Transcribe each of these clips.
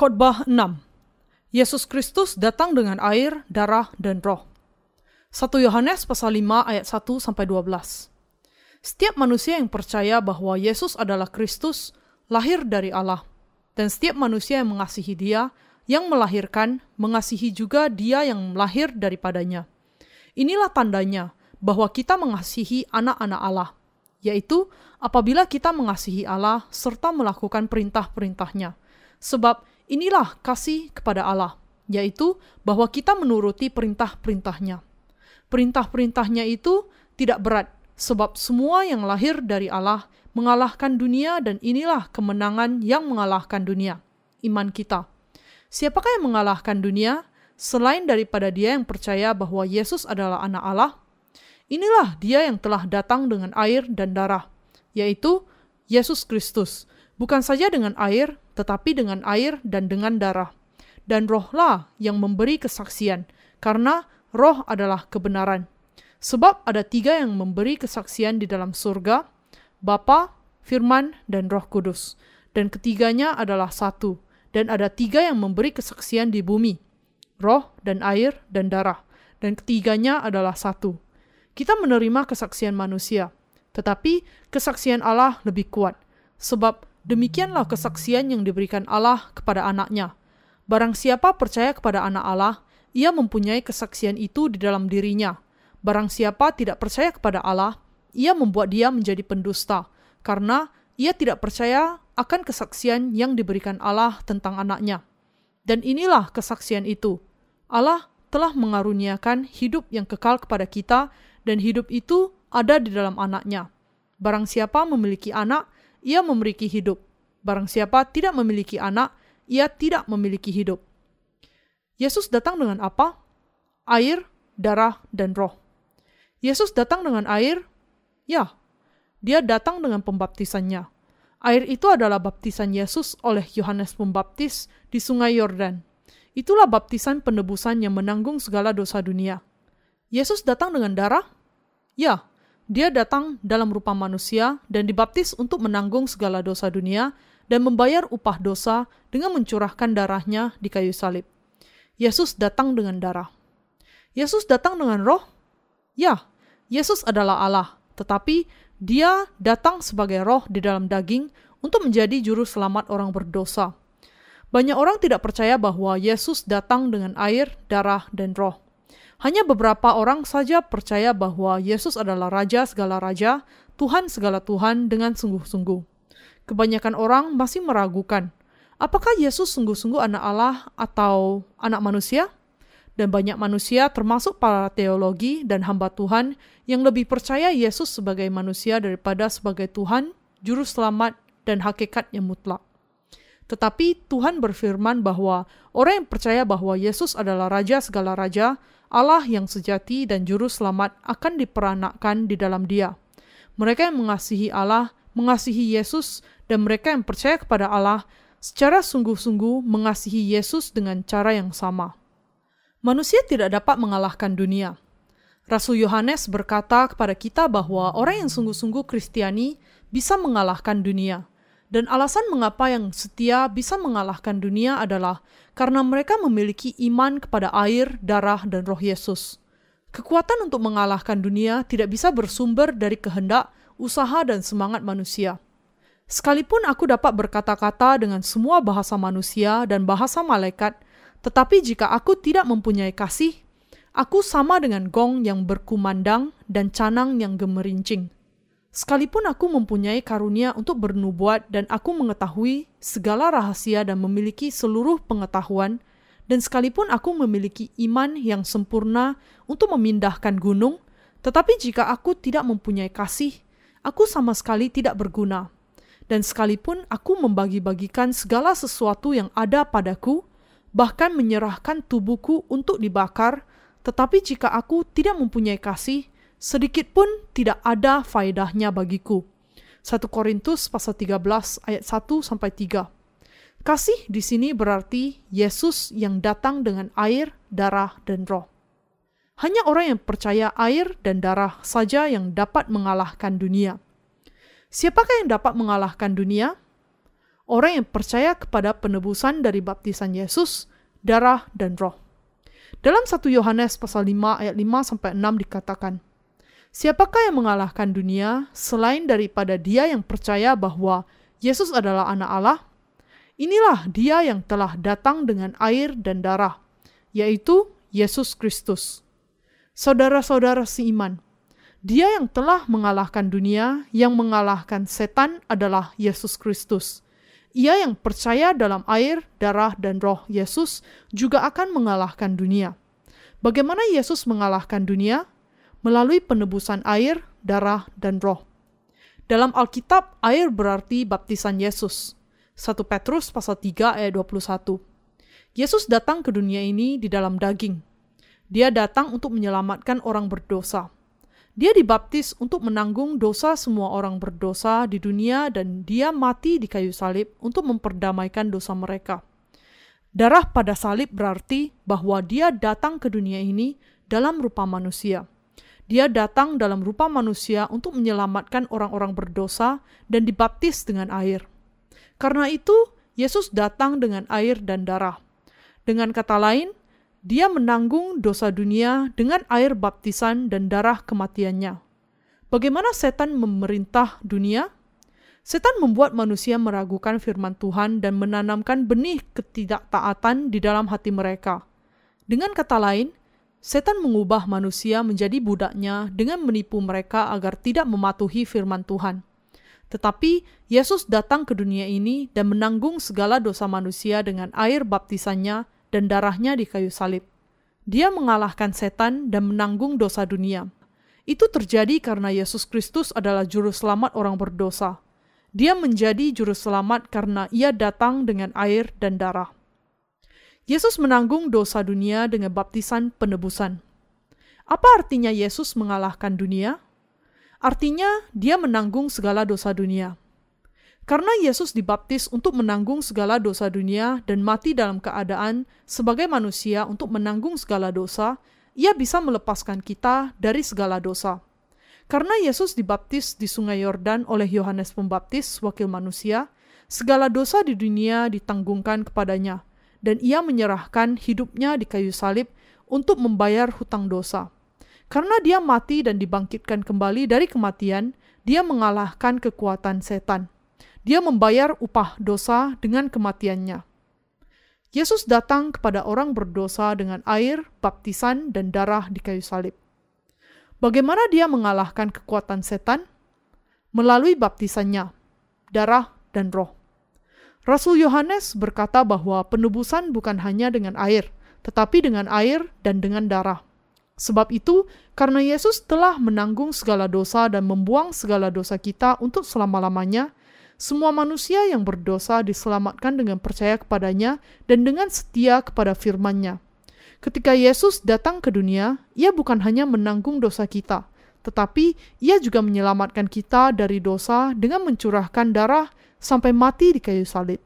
Khotbah 6 Yesus Kristus datang dengan air, darah, dan roh. 1 Yohanes pasal 5 ayat 1 sampai 12. Setiap manusia yang percaya bahwa Yesus adalah Kristus lahir dari Allah, dan setiap manusia yang mengasihi Dia, yang melahirkan, mengasihi juga Dia yang lahir daripadanya. Inilah tandanya bahwa kita mengasihi anak-anak Allah, yaitu apabila kita mengasihi Allah serta melakukan perintah-perintahnya. Sebab Inilah kasih kepada Allah, yaitu bahwa kita menuruti perintah-perintahnya. Perintah-perintahnya itu tidak berat, sebab semua yang lahir dari Allah mengalahkan dunia dan inilah kemenangan yang mengalahkan dunia, iman kita. Siapakah yang mengalahkan dunia selain daripada dia yang percaya bahwa Yesus adalah anak Allah? Inilah dia yang telah datang dengan air dan darah, yaitu Yesus Kristus, bukan saja dengan air, tetapi dengan air dan dengan darah. Dan rohlah yang memberi kesaksian, karena roh adalah kebenaran. Sebab ada tiga yang memberi kesaksian di dalam surga, Bapa, Firman, dan Roh Kudus. Dan ketiganya adalah satu. Dan ada tiga yang memberi kesaksian di bumi, roh dan air dan darah. Dan ketiganya adalah satu. Kita menerima kesaksian manusia, tetapi kesaksian Allah lebih kuat. Sebab Demikianlah kesaksian yang diberikan Allah kepada anaknya. Barang siapa percaya kepada anak Allah, ia mempunyai kesaksian itu di dalam dirinya. Barang siapa tidak percaya kepada Allah, ia membuat dia menjadi pendusta, karena ia tidak percaya akan kesaksian yang diberikan Allah tentang anaknya. Dan inilah kesaksian itu. Allah telah mengaruniakan hidup yang kekal kepada kita, dan hidup itu ada di dalam anaknya. Barang siapa memiliki anak, ia memiliki hidup. Barang siapa tidak memiliki anak, ia tidak memiliki hidup. Yesus datang dengan apa? Air, darah, dan roh. Yesus datang dengan air? Ya, dia datang dengan pembaptisannya. Air itu adalah baptisan Yesus oleh Yohanes Pembaptis di Sungai Yordan. Itulah baptisan penebusan yang menanggung segala dosa dunia. Yesus datang dengan darah? Ya, dia datang dalam rupa manusia dan dibaptis untuk menanggung segala dosa dunia dan membayar upah dosa dengan mencurahkan darahnya di kayu salib. Yesus datang dengan darah. Yesus datang dengan roh? Ya, Yesus adalah Allah, tetapi dia datang sebagai roh di dalam daging untuk menjadi juru selamat orang berdosa. Banyak orang tidak percaya bahwa Yesus datang dengan air, darah, dan roh. Hanya beberapa orang saja percaya bahwa Yesus adalah Raja segala raja, Tuhan segala Tuhan dengan sungguh-sungguh. Kebanyakan orang masih meragukan, apakah Yesus sungguh-sungguh anak Allah atau anak manusia? Dan banyak manusia termasuk para teologi dan hamba Tuhan yang lebih percaya Yesus sebagai manusia daripada sebagai Tuhan, Juru Selamat, dan hakikat yang mutlak. Tetapi Tuhan berfirman bahwa orang yang percaya bahwa Yesus adalah Raja segala raja Allah yang sejati dan juru selamat akan diperanakkan di dalam dia. Mereka yang mengasihi Allah, mengasihi Yesus, dan mereka yang percaya kepada Allah secara sungguh-sungguh mengasihi Yesus dengan cara yang sama. Manusia tidak dapat mengalahkan dunia. Rasul Yohanes berkata kepada kita bahwa orang yang sungguh-sungguh Kristiani bisa mengalahkan dunia. Dan alasan mengapa yang setia bisa mengalahkan dunia adalah karena mereka memiliki iman kepada air, darah, dan roh Yesus. Kekuatan untuk mengalahkan dunia tidak bisa bersumber dari kehendak, usaha, dan semangat manusia. Sekalipun aku dapat berkata-kata dengan semua bahasa manusia dan bahasa malaikat, tetapi jika aku tidak mempunyai kasih, aku sama dengan gong yang berkumandang dan canang yang gemerincing. Sekalipun aku mempunyai karunia untuk bernubuat dan aku mengetahui segala rahasia dan memiliki seluruh pengetahuan, dan sekalipun aku memiliki iman yang sempurna untuk memindahkan gunung, tetapi jika aku tidak mempunyai kasih, aku sama sekali tidak berguna. Dan sekalipun aku membagi-bagikan segala sesuatu yang ada padaku, bahkan menyerahkan tubuhku untuk dibakar, tetapi jika aku tidak mempunyai kasih, sedikit pun tidak ada faedahnya bagiku. 1 Korintus pasal 13 ayat 1 sampai 3. Kasih di sini berarti Yesus yang datang dengan air, darah, dan roh. Hanya orang yang percaya air dan darah saja yang dapat mengalahkan dunia. Siapakah yang dapat mengalahkan dunia? orang yang percaya kepada penebusan dari baptisan Yesus, darah, dan roh. Dalam 1 Yohanes pasal 5 ayat 5 sampai 6 dikatakan, Siapakah yang mengalahkan dunia selain daripada dia yang percaya bahwa Yesus adalah anak Allah? Inilah dia yang telah datang dengan air dan darah, yaitu Yesus Kristus. Saudara-saudara seiman, dia yang telah mengalahkan dunia, yang mengalahkan setan adalah Yesus Kristus. Ia yang percaya dalam air, darah, dan roh Yesus juga akan mengalahkan dunia. Bagaimana Yesus mengalahkan dunia? Melalui penebusan air, darah, dan roh. Dalam Alkitab, air berarti baptisan Yesus. 1 Petrus pasal 3 ayat 21. Yesus datang ke dunia ini di dalam daging. Dia datang untuk menyelamatkan orang berdosa. Dia dibaptis untuk menanggung dosa semua orang berdosa di dunia dan dia mati di kayu salib untuk memperdamaikan dosa mereka. Darah pada salib berarti bahwa dia datang ke dunia ini dalam rupa manusia. Dia datang dalam rupa manusia untuk menyelamatkan orang-orang berdosa dan dibaptis dengan air. Karena itu, Yesus datang dengan air dan darah. Dengan kata lain, dia menanggung dosa dunia dengan air baptisan dan darah kematiannya. Bagaimana setan memerintah dunia? Setan membuat manusia meragukan firman Tuhan dan menanamkan benih ketidaktaatan di dalam hati mereka. Dengan kata lain, setan mengubah manusia menjadi budaknya dengan menipu mereka agar tidak mematuhi firman Tuhan. Tetapi Yesus datang ke dunia ini dan menanggung segala dosa manusia dengan air baptisannya dan darahnya di kayu salib. Dia mengalahkan setan dan menanggung dosa dunia. Itu terjadi karena Yesus Kristus adalah juru selamat orang berdosa. Dia menjadi juru selamat karena ia datang dengan air dan darah. Yesus menanggung dosa dunia dengan baptisan penebusan. Apa artinya Yesus mengalahkan dunia? Artinya, dia menanggung segala dosa dunia. Karena Yesus dibaptis untuk menanggung segala dosa dunia dan mati dalam keadaan sebagai manusia untuk menanggung segala dosa, ia bisa melepaskan kita dari segala dosa. Karena Yesus dibaptis di sungai Yordan oleh Yohanes Pembaptis, wakil manusia, segala dosa di dunia ditanggungkan kepadanya, dan ia menyerahkan hidupnya di kayu salib untuk membayar hutang dosa. Karena dia mati dan dibangkitkan kembali dari kematian, dia mengalahkan kekuatan setan dia membayar upah dosa dengan kematiannya. Yesus datang kepada orang berdosa dengan air, baptisan, dan darah di kayu salib. Bagaimana dia mengalahkan kekuatan setan? Melalui baptisannya, darah, dan roh. Rasul Yohanes berkata bahwa penebusan bukan hanya dengan air, tetapi dengan air dan dengan darah. Sebab itu, karena Yesus telah menanggung segala dosa dan membuang segala dosa kita untuk selama-lamanya, semua manusia yang berdosa diselamatkan dengan percaya kepadanya dan dengan setia kepada firman-Nya. Ketika Yesus datang ke dunia, ia bukan hanya menanggung dosa kita, tetapi ia juga menyelamatkan kita dari dosa dengan mencurahkan darah sampai mati di kayu salib.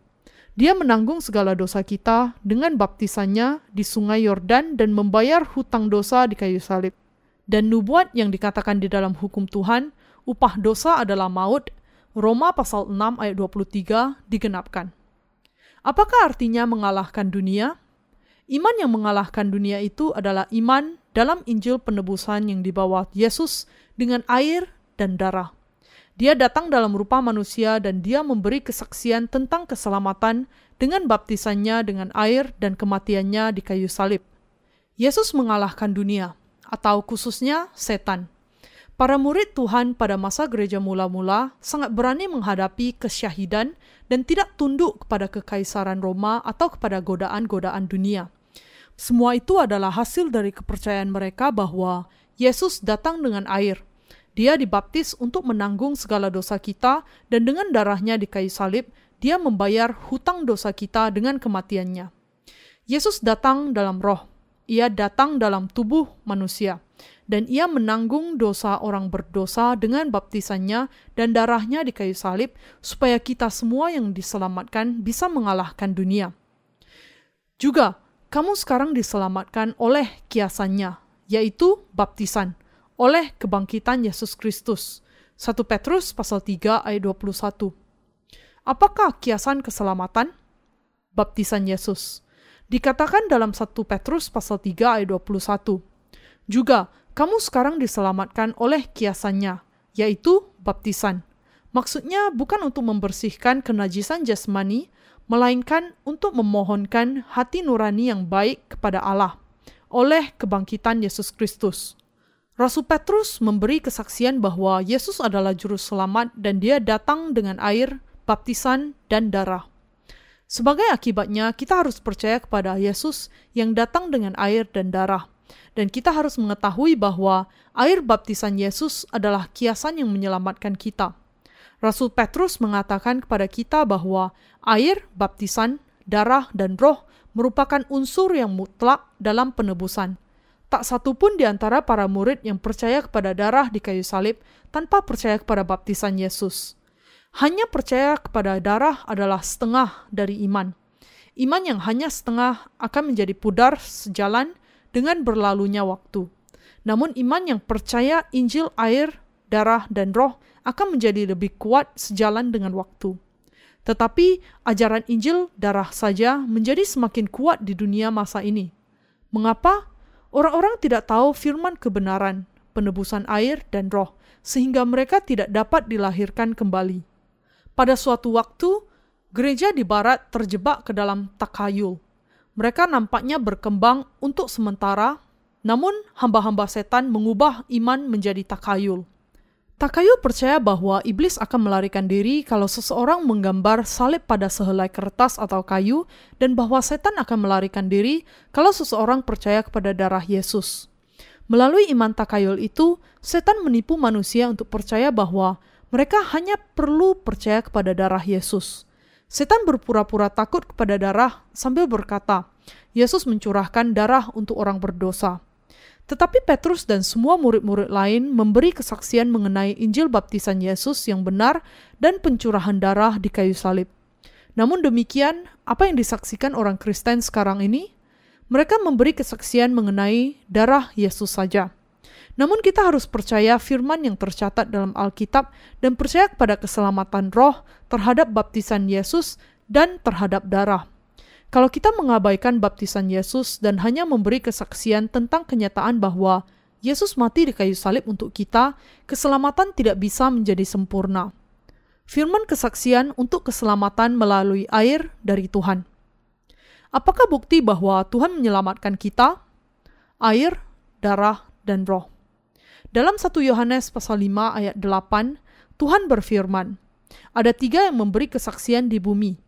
Dia menanggung segala dosa kita dengan baptisannya di sungai Yordan dan membayar hutang dosa di kayu salib. Dan nubuat yang dikatakan di dalam hukum Tuhan, upah dosa adalah maut, Roma pasal 6 ayat 23 digenapkan. Apakah artinya mengalahkan dunia? Iman yang mengalahkan dunia itu adalah iman dalam Injil penebusan yang dibawa Yesus dengan air dan darah. Dia datang dalam rupa manusia dan dia memberi kesaksian tentang keselamatan dengan baptisannya dengan air dan kematiannya di kayu salib. Yesus mengalahkan dunia, atau khususnya setan. Para murid Tuhan pada masa gereja mula-mula sangat berani menghadapi kesyahidan dan tidak tunduk kepada kekaisaran Roma atau kepada godaan-godaan dunia. Semua itu adalah hasil dari kepercayaan mereka bahwa Yesus datang dengan air. Dia dibaptis untuk menanggung segala dosa kita dan dengan darahnya di kayu salib, dia membayar hutang dosa kita dengan kematiannya. Yesus datang dalam roh. Ia datang dalam tubuh manusia dan ia menanggung dosa orang berdosa dengan baptisannya dan darahnya di kayu salib, supaya kita semua yang diselamatkan bisa mengalahkan dunia. Juga, kamu sekarang diselamatkan oleh kiasannya, yaitu baptisan, oleh kebangkitan Yesus Kristus. 1 Petrus pasal 3 ayat 21. Apakah kiasan keselamatan? Baptisan Yesus. Dikatakan dalam 1 Petrus pasal 3 ayat 21. Juga, kamu sekarang diselamatkan oleh kiasannya, yaitu baptisan. Maksudnya bukan untuk membersihkan kenajisan jasmani, melainkan untuk memohonkan hati nurani yang baik kepada Allah oleh kebangkitan Yesus Kristus. Rasul Petrus memberi kesaksian bahwa Yesus adalah juru selamat dan dia datang dengan air baptisan, dan darah. Sebagai akibatnya, kita harus percaya kepada Yesus yang datang dengan air dan darah. Dan kita harus mengetahui bahwa air baptisan Yesus adalah kiasan yang menyelamatkan kita. Rasul Petrus mengatakan kepada kita bahwa air, baptisan, darah, dan roh merupakan unsur yang mutlak dalam penebusan. Tak satu pun di antara para murid yang percaya kepada darah di kayu salib tanpa percaya kepada baptisan Yesus. Hanya percaya kepada darah adalah setengah dari iman. Iman yang hanya setengah akan menjadi pudar sejalan dengan berlalunya waktu. Namun iman yang percaya Injil air, darah, dan roh akan menjadi lebih kuat sejalan dengan waktu. Tetapi ajaran Injil darah saja menjadi semakin kuat di dunia masa ini. Mengapa? Orang-orang tidak tahu firman kebenaran, penebusan air dan roh, sehingga mereka tidak dapat dilahirkan kembali. Pada suatu waktu, gereja di barat terjebak ke dalam takayul. Mereka nampaknya berkembang untuk sementara, namun hamba-hamba setan mengubah iman menjadi takayul. Takayul percaya bahwa iblis akan melarikan diri kalau seseorang menggambar salib pada sehelai kertas atau kayu, dan bahwa setan akan melarikan diri kalau seseorang percaya kepada darah Yesus. Melalui iman takayul itu, setan menipu manusia untuk percaya bahwa mereka hanya perlu percaya kepada darah Yesus. Setan berpura-pura takut kepada darah sambil berkata, Yesus mencurahkan darah untuk orang berdosa. Tetapi Petrus dan semua murid-murid lain memberi kesaksian mengenai Injil baptisan Yesus yang benar dan pencurahan darah di kayu salib. Namun demikian, apa yang disaksikan orang Kristen sekarang ini? Mereka memberi kesaksian mengenai darah Yesus saja. Namun kita harus percaya firman yang tercatat dalam Alkitab dan percaya kepada keselamatan roh terhadap baptisan Yesus dan terhadap darah. Kalau kita mengabaikan baptisan Yesus dan hanya memberi kesaksian tentang kenyataan bahwa Yesus mati di kayu salib untuk kita, keselamatan tidak bisa menjadi sempurna. Firman kesaksian untuk keselamatan melalui air dari Tuhan. Apakah bukti bahwa Tuhan menyelamatkan kita? Air, darah, dan roh. Dalam 1 Yohanes pasal 5 ayat 8, Tuhan berfirman, ada tiga yang memberi kesaksian di bumi.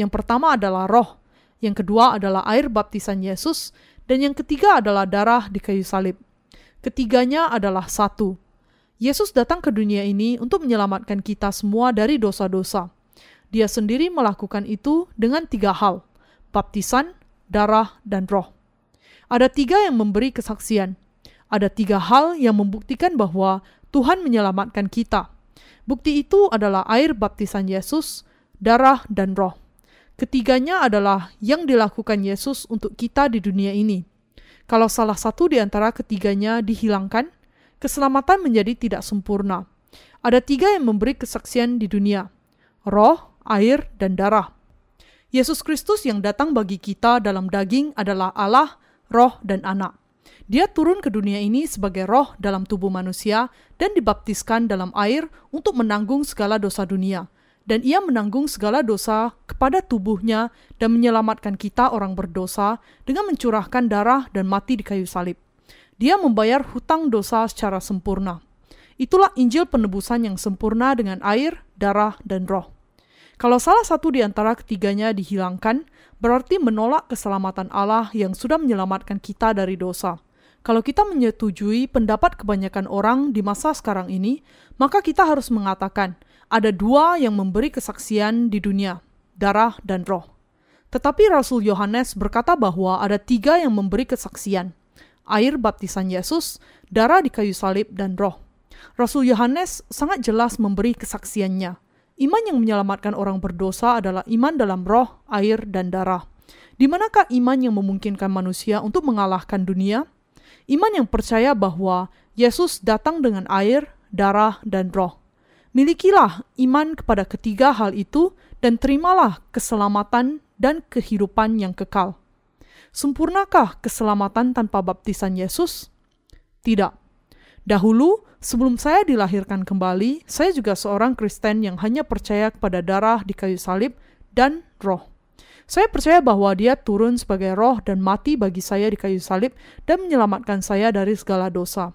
Yang pertama adalah roh, yang kedua adalah air baptisan Yesus, dan yang ketiga adalah darah di kayu salib. Ketiganya adalah satu. Yesus datang ke dunia ini untuk menyelamatkan kita semua dari dosa-dosa. Dia sendiri melakukan itu dengan tiga hal, baptisan, darah, dan roh. Ada tiga yang memberi kesaksian, ada tiga hal yang membuktikan bahwa Tuhan menyelamatkan kita. Bukti itu adalah air baptisan Yesus, darah, dan roh. Ketiganya adalah yang dilakukan Yesus untuk kita di dunia ini. Kalau salah satu di antara ketiganya dihilangkan, keselamatan menjadi tidak sempurna. Ada tiga yang memberi kesaksian di dunia: roh, air, dan darah. Yesus Kristus yang datang bagi kita dalam daging adalah Allah, roh, dan anak. Dia turun ke dunia ini sebagai roh dalam tubuh manusia dan dibaptiskan dalam air untuk menanggung segala dosa dunia. Dan ia menanggung segala dosa kepada tubuhnya dan menyelamatkan kita orang berdosa dengan mencurahkan darah dan mati di kayu salib. Dia membayar hutang dosa secara sempurna. Itulah Injil penebusan yang sempurna dengan air, darah, dan roh. Kalau salah satu di antara ketiganya dihilangkan, berarti menolak keselamatan Allah yang sudah menyelamatkan kita dari dosa. Kalau kita menyetujui pendapat kebanyakan orang di masa sekarang ini, maka kita harus mengatakan ada dua yang memberi kesaksian di dunia, darah dan roh. Tetapi Rasul Yohanes berkata bahwa ada tiga yang memberi kesaksian, air baptisan Yesus, darah di kayu salib, dan roh. Rasul Yohanes sangat jelas memberi kesaksiannya. Iman yang menyelamatkan orang berdosa adalah iman dalam roh, air, dan darah. Di manakah iman yang memungkinkan manusia untuk mengalahkan dunia? Iman yang percaya bahwa Yesus datang dengan air, darah, dan roh. Milikilah iman kepada ketiga hal itu dan terimalah keselamatan dan kehidupan yang kekal. Sempurnakah keselamatan tanpa baptisan Yesus? Tidak. Dahulu, sebelum saya dilahirkan kembali, saya juga seorang Kristen yang hanya percaya kepada darah di kayu salib dan roh. Saya percaya bahwa dia turun sebagai roh dan mati bagi saya di kayu salib dan menyelamatkan saya dari segala dosa.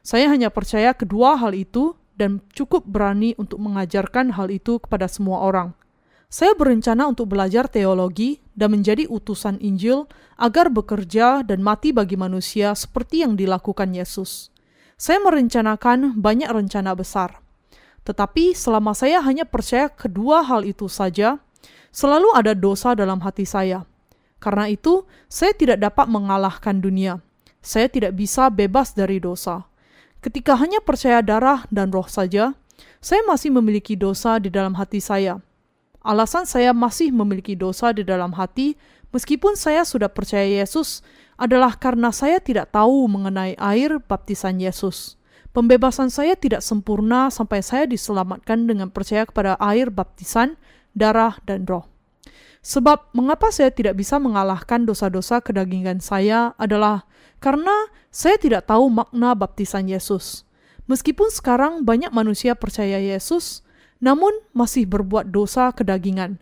Saya hanya percaya kedua hal itu dan cukup berani untuk mengajarkan hal itu kepada semua orang. Saya berencana untuk belajar teologi dan menjadi utusan Injil agar bekerja dan mati bagi manusia seperti yang dilakukan Yesus. Saya merencanakan banyak rencana besar. Tetapi selama saya hanya percaya kedua hal itu saja, selalu ada dosa dalam hati saya. Karena itu, saya tidak dapat mengalahkan dunia. Saya tidak bisa bebas dari dosa. Ketika hanya percaya darah dan roh saja, saya masih memiliki dosa di dalam hati saya Alasan saya masih memiliki dosa di dalam hati, meskipun saya sudah percaya Yesus, adalah karena saya tidak tahu mengenai air baptisan Yesus. Pembebasan saya tidak sempurna sampai saya diselamatkan dengan percaya kepada air baptisan, darah, dan roh. Sebab mengapa saya tidak bisa mengalahkan dosa-dosa kedagingan saya adalah karena saya tidak tahu makna baptisan Yesus. Meskipun sekarang banyak manusia percaya Yesus, namun masih berbuat dosa kedagingan.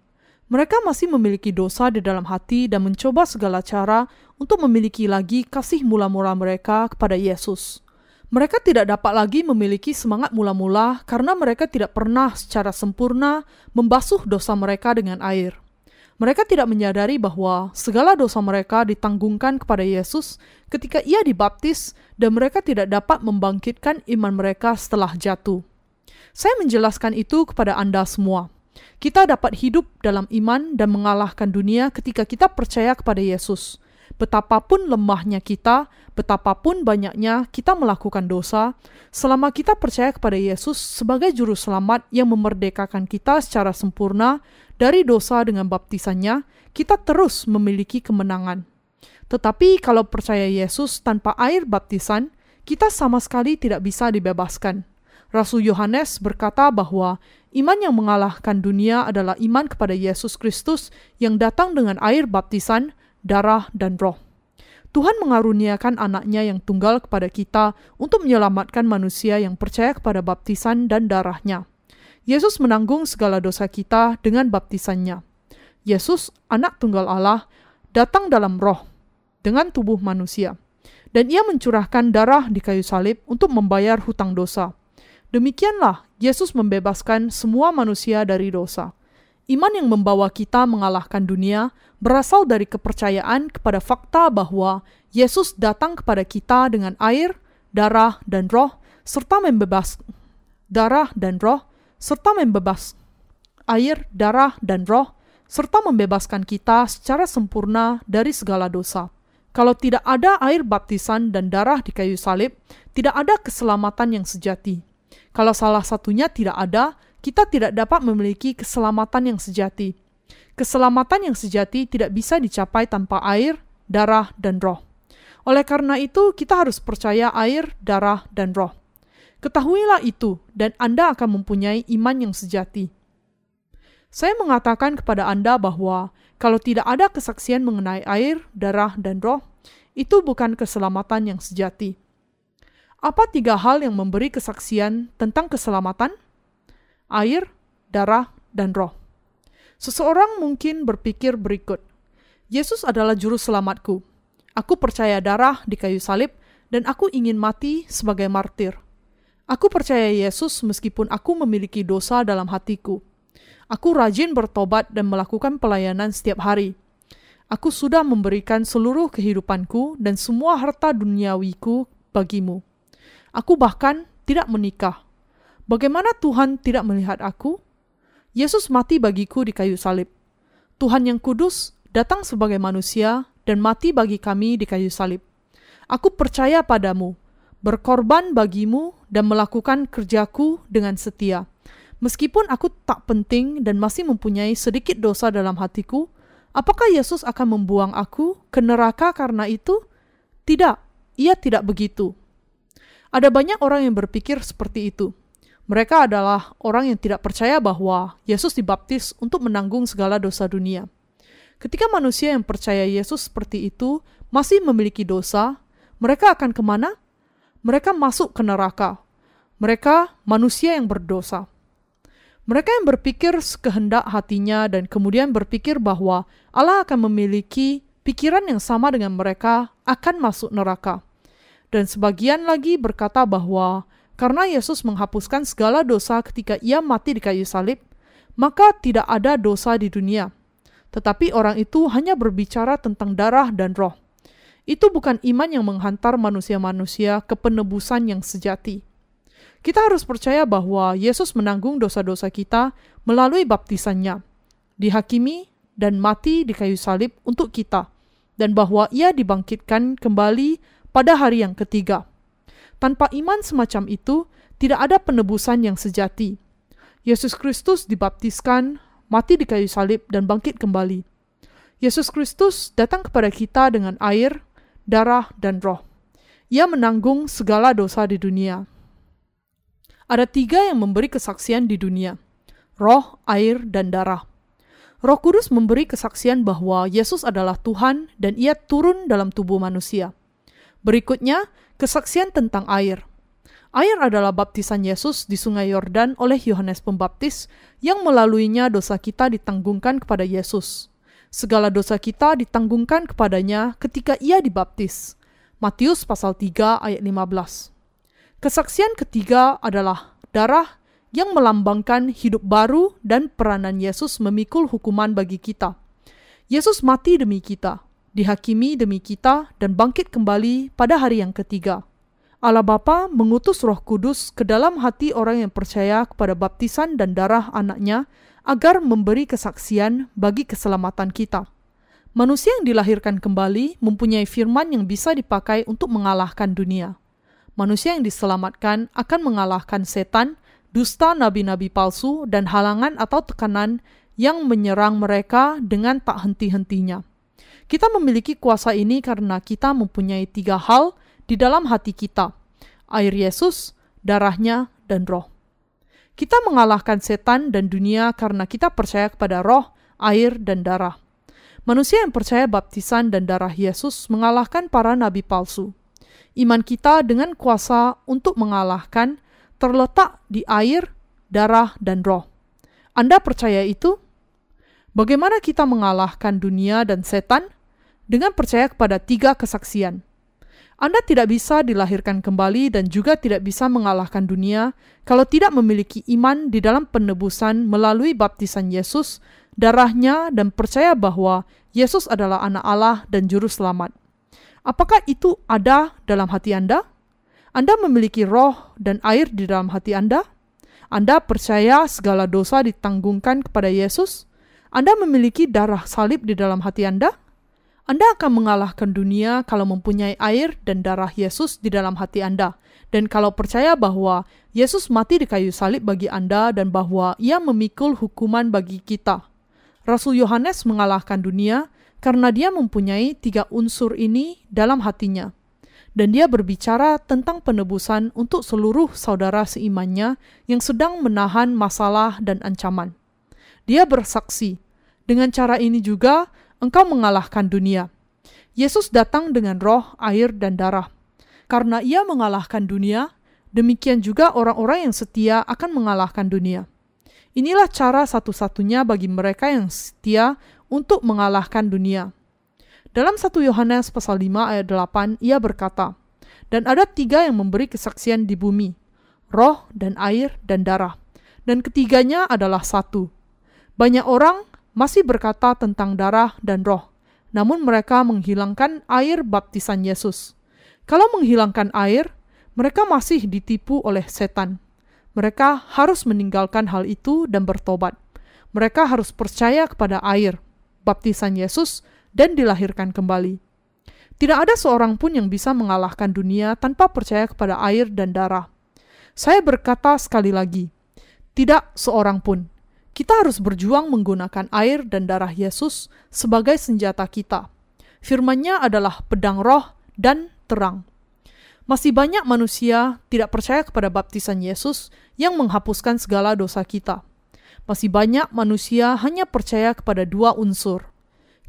Mereka masih memiliki dosa di dalam hati dan mencoba segala cara untuk memiliki lagi kasih mula-mula mereka kepada Yesus. Mereka tidak dapat lagi memiliki semangat mula-mula karena mereka tidak pernah secara sempurna membasuh dosa mereka dengan air. Mereka tidak menyadari bahwa segala dosa mereka ditanggungkan kepada Yesus ketika ia dibaptis dan mereka tidak dapat membangkitkan iman mereka setelah jatuh. Saya menjelaskan itu kepada Anda semua. Kita dapat hidup dalam iman dan mengalahkan dunia ketika kita percaya kepada Yesus. Betapapun lemahnya kita, betapapun banyaknya kita melakukan dosa, selama kita percaya kepada Yesus sebagai juru selamat yang memerdekakan kita secara sempurna dari dosa dengan baptisannya, kita terus memiliki kemenangan. Tetapi kalau percaya Yesus tanpa air baptisan, kita sama sekali tidak bisa dibebaskan. Rasul Yohanes berkata bahwa iman yang mengalahkan dunia adalah iman kepada Yesus Kristus yang datang dengan air baptisan, darah, dan roh. Tuhan mengaruniakan anaknya yang tunggal kepada kita untuk menyelamatkan manusia yang percaya kepada baptisan dan darahnya. Yesus menanggung segala dosa kita dengan baptisannya. Yesus, anak tunggal Allah, datang dalam roh dengan tubuh manusia. Dan ia mencurahkan darah di kayu salib untuk membayar hutang dosa. Demikianlah Yesus membebaskan semua manusia dari dosa. Iman yang membawa kita mengalahkan dunia berasal dari kepercayaan kepada fakta bahwa Yesus datang kepada kita dengan air, darah, dan roh, serta membebas darah dan roh, serta membebas air, darah, dan roh, serta membebaskan kita secara sempurna dari segala dosa. Kalau tidak ada air baptisan dan darah di kayu salib, tidak ada keselamatan yang sejati. Kalau salah satunya tidak ada, kita tidak dapat memiliki keselamatan yang sejati. Keselamatan yang sejati tidak bisa dicapai tanpa air, darah, dan roh. Oleh karena itu, kita harus percaya air, darah, dan roh. Ketahuilah itu, dan Anda akan mempunyai iman yang sejati. Saya mengatakan kepada Anda bahwa kalau tidak ada kesaksian mengenai air, darah, dan roh, itu bukan keselamatan yang sejati. Apa tiga hal yang memberi kesaksian tentang keselamatan? Air, darah, dan roh. Seseorang mungkin berpikir berikut, Yesus adalah juru selamatku. Aku percaya darah di kayu salib dan aku ingin mati sebagai martir. Aku percaya Yesus meskipun aku memiliki dosa dalam hatiku. Aku rajin bertobat dan melakukan pelayanan setiap hari. Aku sudah memberikan seluruh kehidupanku dan semua harta duniawiku bagimu. Aku bahkan tidak menikah. Bagaimana Tuhan tidak melihat aku? Yesus mati bagiku di kayu salib. Tuhan yang kudus datang sebagai manusia dan mati bagi kami di kayu salib. Aku percaya padamu, berkorban bagimu dan melakukan kerjaku dengan setia. Meskipun aku tak penting dan masih mempunyai sedikit dosa dalam hatiku, apakah Yesus akan membuang aku ke neraka karena itu? Tidak, ia tidak begitu. Ada banyak orang yang berpikir seperti itu. Mereka adalah orang yang tidak percaya bahwa Yesus dibaptis untuk menanggung segala dosa dunia. Ketika manusia yang percaya Yesus seperti itu masih memiliki dosa, mereka akan ke mana? Mereka masuk ke neraka. Mereka manusia yang berdosa. Mereka yang berpikir sekehendak hatinya dan kemudian berpikir bahwa Allah akan memiliki pikiran yang sama dengan mereka akan masuk neraka. Dan sebagian lagi berkata bahwa karena Yesus menghapuskan segala dosa ketika ia mati di kayu salib, maka tidak ada dosa di dunia. Tetapi orang itu hanya berbicara tentang darah dan roh. Itu bukan iman yang menghantar manusia-manusia ke penebusan yang sejati. Kita harus percaya bahwa Yesus menanggung dosa-dosa kita melalui baptisannya, dihakimi dan mati di kayu salib untuk kita, dan bahwa ia dibangkitkan kembali pada hari yang ketiga. Tanpa iman semacam itu, tidak ada penebusan yang sejati. Yesus Kristus dibaptiskan, mati di kayu salib, dan bangkit kembali. Yesus Kristus datang kepada kita dengan air, darah, dan roh. Ia menanggung segala dosa di dunia. Ada tiga yang memberi kesaksian di dunia: roh, air, dan darah. Roh Kudus memberi kesaksian bahwa Yesus adalah Tuhan dan Ia turun dalam tubuh manusia. Berikutnya, kesaksian tentang air. Air adalah baptisan Yesus di Sungai Yordan oleh Yohanes Pembaptis yang melaluinya dosa kita ditanggungkan kepada Yesus. Segala dosa kita ditanggungkan kepadanya ketika ia dibaptis. Matius pasal 3 ayat 15. Kesaksian ketiga adalah darah yang melambangkan hidup baru dan peranan Yesus memikul hukuman bagi kita. Yesus mati demi kita, dihakimi demi kita, dan bangkit kembali pada hari yang ketiga. Allah Bapa mengutus Roh Kudus ke dalam hati orang yang percaya kepada baptisan dan darah anaknya agar memberi kesaksian bagi keselamatan kita. Manusia yang dilahirkan kembali mempunyai firman yang bisa dipakai untuk mengalahkan dunia. Manusia yang diselamatkan akan mengalahkan setan dusta nabi-nabi palsu, dan halangan atau tekanan yang menyerang mereka dengan tak henti-hentinya. Kita memiliki kuasa ini karena kita mempunyai tiga hal di dalam hati kita: air Yesus, darahnya, dan roh. Kita mengalahkan setan dan dunia karena kita percaya kepada roh, air, dan darah. Manusia yang percaya baptisan dan darah Yesus mengalahkan para nabi palsu. Iman kita dengan kuasa untuk mengalahkan terletak di air, darah, dan roh. Anda percaya itu? Bagaimana kita mengalahkan dunia dan setan? Dengan percaya kepada tiga kesaksian. Anda tidak bisa dilahirkan kembali dan juga tidak bisa mengalahkan dunia kalau tidak memiliki iman di dalam penebusan melalui baptisan Yesus, darahnya, dan percaya bahwa Yesus adalah anak Allah dan juru selamat. Apakah itu ada dalam hati Anda? Anda memiliki roh dan air di dalam hati Anda? Anda percaya segala dosa ditanggungkan kepada Yesus? Anda memiliki darah salib di dalam hati Anda? Anda akan mengalahkan dunia kalau mempunyai air dan darah Yesus di dalam hati Anda, dan kalau percaya bahwa Yesus mati di kayu salib bagi Anda dan bahwa Ia memikul hukuman bagi kita. Rasul Yohanes mengalahkan dunia karena dia mempunyai tiga unsur ini dalam hatinya dan dia berbicara tentang penebusan untuk seluruh saudara seimannya yang sedang menahan masalah dan ancaman. Dia bersaksi, dengan cara ini juga engkau mengalahkan dunia. Yesus datang dengan roh, air, dan darah. Karena ia mengalahkan dunia, demikian juga orang-orang yang setia akan mengalahkan dunia. Inilah cara satu-satunya bagi mereka yang setia untuk mengalahkan dunia dalam 1 Yohanes pasal 5 ayat 8, ia berkata, Dan ada tiga yang memberi kesaksian di bumi, roh dan air dan darah. Dan ketiganya adalah satu. Banyak orang masih berkata tentang darah dan roh, namun mereka menghilangkan air baptisan Yesus. Kalau menghilangkan air, mereka masih ditipu oleh setan. Mereka harus meninggalkan hal itu dan bertobat. Mereka harus percaya kepada air, baptisan Yesus, dan dilahirkan kembali. Tidak ada seorang pun yang bisa mengalahkan dunia tanpa percaya kepada air dan darah. Saya berkata sekali lagi, tidak seorang pun. Kita harus berjuang menggunakan air dan darah Yesus sebagai senjata kita. Firman-Nya adalah pedang roh dan terang. Masih banyak manusia tidak percaya kepada baptisan Yesus yang menghapuskan segala dosa kita. Masih banyak manusia hanya percaya kepada dua unsur.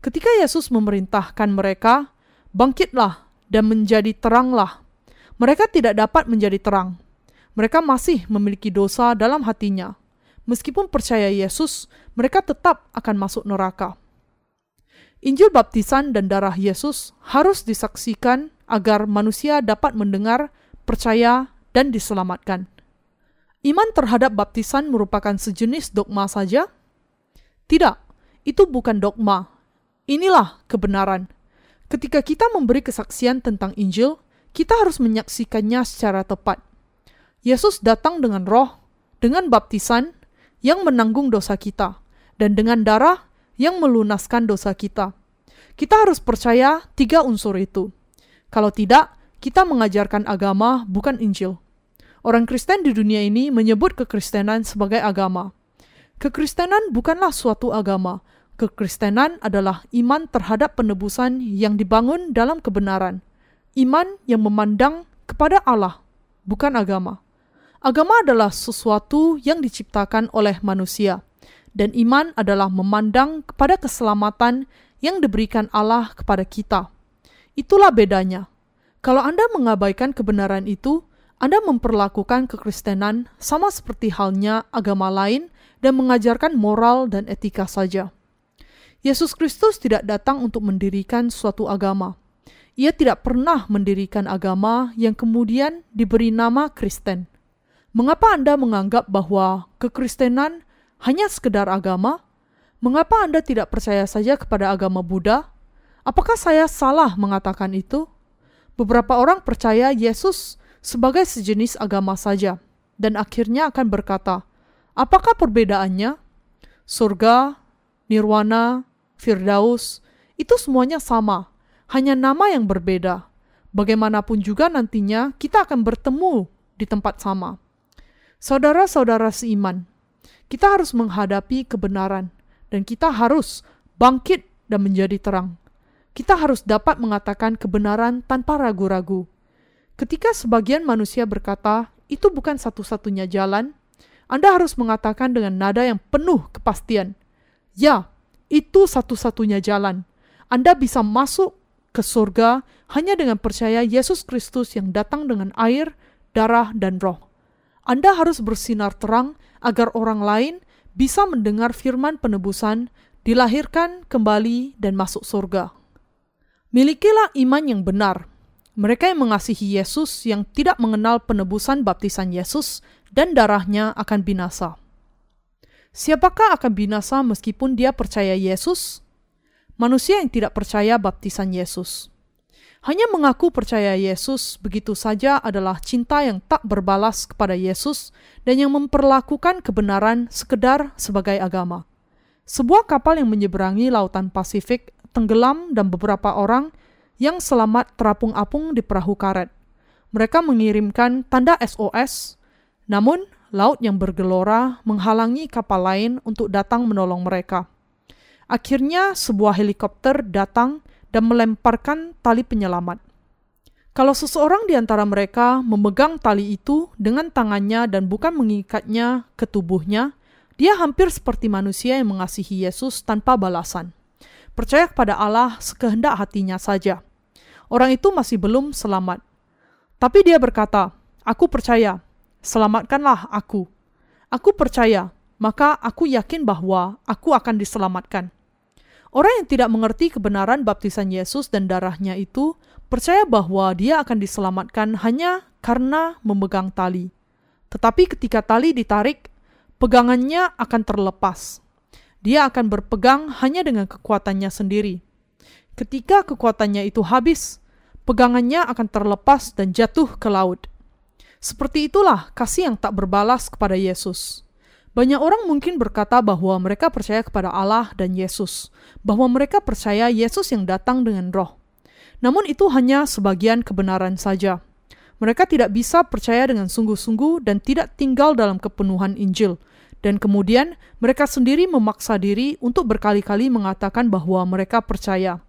Ketika Yesus memerintahkan mereka, "Bangkitlah dan menjadi teranglah," mereka tidak dapat menjadi terang. Mereka masih memiliki dosa dalam hatinya. Meskipun percaya Yesus, mereka tetap akan masuk neraka. Injil baptisan dan darah Yesus harus disaksikan agar manusia dapat mendengar, percaya, dan diselamatkan. Iman terhadap baptisan merupakan sejenis dogma saja? Tidak, itu bukan dogma. Inilah kebenaran. Ketika kita memberi kesaksian tentang Injil, kita harus menyaksikannya secara tepat. Yesus datang dengan roh, dengan baptisan yang menanggung dosa kita, dan dengan darah yang melunaskan dosa kita. Kita harus percaya tiga unsur itu. Kalau tidak, kita mengajarkan agama, bukan Injil. Orang Kristen di dunia ini menyebut kekristenan sebagai agama. Kekristenan bukanlah suatu agama. Kekristenan adalah iman terhadap penebusan yang dibangun dalam kebenaran. Iman yang memandang kepada Allah, bukan agama. Agama adalah sesuatu yang diciptakan oleh manusia, dan iman adalah memandang kepada keselamatan yang diberikan Allah kepada kita. Itulah bedanya. Kalau Anda mengabaikan kebenaran itu, anda memperlakukan kekristenan sama seperti halnya agama lain dan mengajarkan moral dan etika saja. Yesus Kristus tidak datang untuk mendirikan suatu agama. Ia tidak pernah mendirikan agama yang kemudian diberi nama Kristen. Mengapa Anda menganggap bahwa kekristenan hanya sekedar agama? Mengapa Anda tidak percaya saja kepada agama Buddha? Apakah saya salah mengatakan itu? Beberapa orang percaya Yesus sebagai sejenis agama saja, dan akhirnya akan berkata, apakah perbedaannya? Surga, nirwana, firdaus, itu semuanya sama, hanya nama yang berbeda. Bagaimanapun juga nantinya kita akan bertemu di tempat sama. Saudara-saudara seiman, kita harus menghadapi kebenaran dan kita harus bangkit dan menjadi terang. Kita harus dapat mengatakan kebenaran tanpa ragu-ragu Ketika sebagian manusia berkata, itu bukan satu-satunya jalan, Anda harus mengatakan dengan nada yang penuh kepastian, ya, itu satu-satunya jalan. Anda bisa masuk ke surga hanya dengan percaya Yesus Kristus yang datang dengan air, darah, dan roh. Anda harus bersinar terang agar orang lain bisa mendengar firman penebusan, dilahirkan kembali, dan masuk surga. Milikilah iman yang benar, mereka yang mengasihi Yesus yang tidak mengenal penebusan baptisan Yesus dan darahnya akan binasa. Siapakah akan binasa meskipun dia percaya Yesus? Manusia yang tidak percaya baptisan Yesus. Hanya mengaku percaya Yesus begitu saja adalah cinta yang tak berbalas kepada Yesus dan yang memperlakukan kebenaran sekedar sebagai agama. Sebuah kapal yang menyeberangi lautan Pasifik tenggelam dan beberapa orang yang selamat terapung-apung di perahu karet. Mereka mengirimkan tanda SOS, namun laut yang bergelora menghalangi kapal lain untuk datang menolong mereka. Akhirnya sebuah helikopter datang dan melemparkan tali penyelamat. Kalau seseorang di antara mereka memegang tali itu dengan tangannya dan bukan mengikatnya ke tubuhnya, dia hampir seperti manusia yang mengasihi Yesus tanpa balasan. Percaya kepada Allah sekehendak hatinya saja orang itu masih belum selamat. Tapi dia berkata, "Aku percaya, selamatkanlah aku. Aku percaya, maka aku yakin bahwa aku akan diselamatkan." Orang yang tidak mengerti kebenaran baptisan Yesus dan darahnya itu percaya bahwa dia akan diselamatkan hanya karena memegang tali. Tetapi ketika tali ditarik, pegangannya akan terlepas. Dia akan berpegang hanya dengan kekuatannya sendiri. Ketika kekuatannya itu habis, pegangannya akan terlepas dan jatuh ke laut. Seperti itulah kasih yang tak berbalas kepada Yesus. Banyak orang mungkin berkata bahwa mereka percaya kepada Allah dan Yesus, bahwa mereka percaya Yesus yang datang dengan roh. Namun itu hanya sebagian kebenaran saja. Mereka tidak bisa percaya dengan sungguh-sungguh dan tidak tinggal dalam kepenuhan Injil. Dan kemudian mereka sendiri memaksa diri untuk berkali-kali mengatakan bahwa mereka percaya.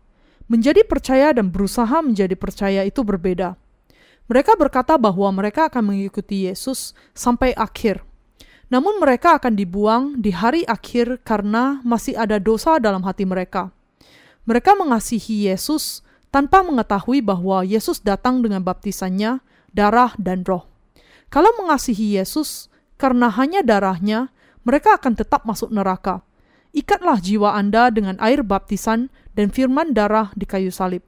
Menjadi percaya dan berusaha menjadi percaya itu berbeda. Mereka berkata bahwa mereka akan mengikuti Yesus sampai akhir. Namun mereka akan dibuang di hari akhir karena masih ada dosa dalam hati mereka. Mereka mengasihi Yesus tanpa mengetahui bahwa Yesus datang dengan baptisannya, darah, dan roh. Kalau mengasihi Yesus karena hanya darahnya, mereka akan tetap masuk neraka. Ikatlah jiwa Anda dengan air baptisan dan firman darah di kayu salib.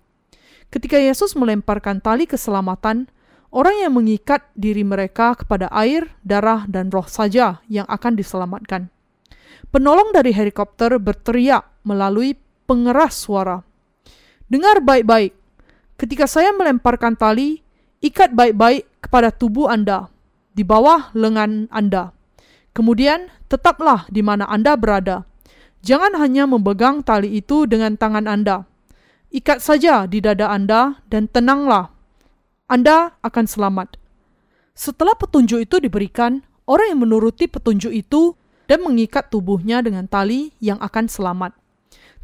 Ketika Yesus melemparkan tali keselamatan, orang yang mengikat diri mereka kepada air, darah, dan roh saja yang akan diselamatkan. Penolong dari helikopter berteriak melalui pengeras suara. Dengar baik-baik, ketika saya melemparkan tali, ikat baik-baik kepada tubuh Anda, di bawah lengan Anda. Kemudian, tetaplah di mana Anda berada. Jangan hanya memegang tali itu dengan tangan Anda, Ikat saja di dada Anda dan tenanglah. Anda akan selamat. Setelah petunjuk itu diberikan, orang yang menuruti petunjuk itu dan mengikat tubuhnya dengan tali yang akan selamat.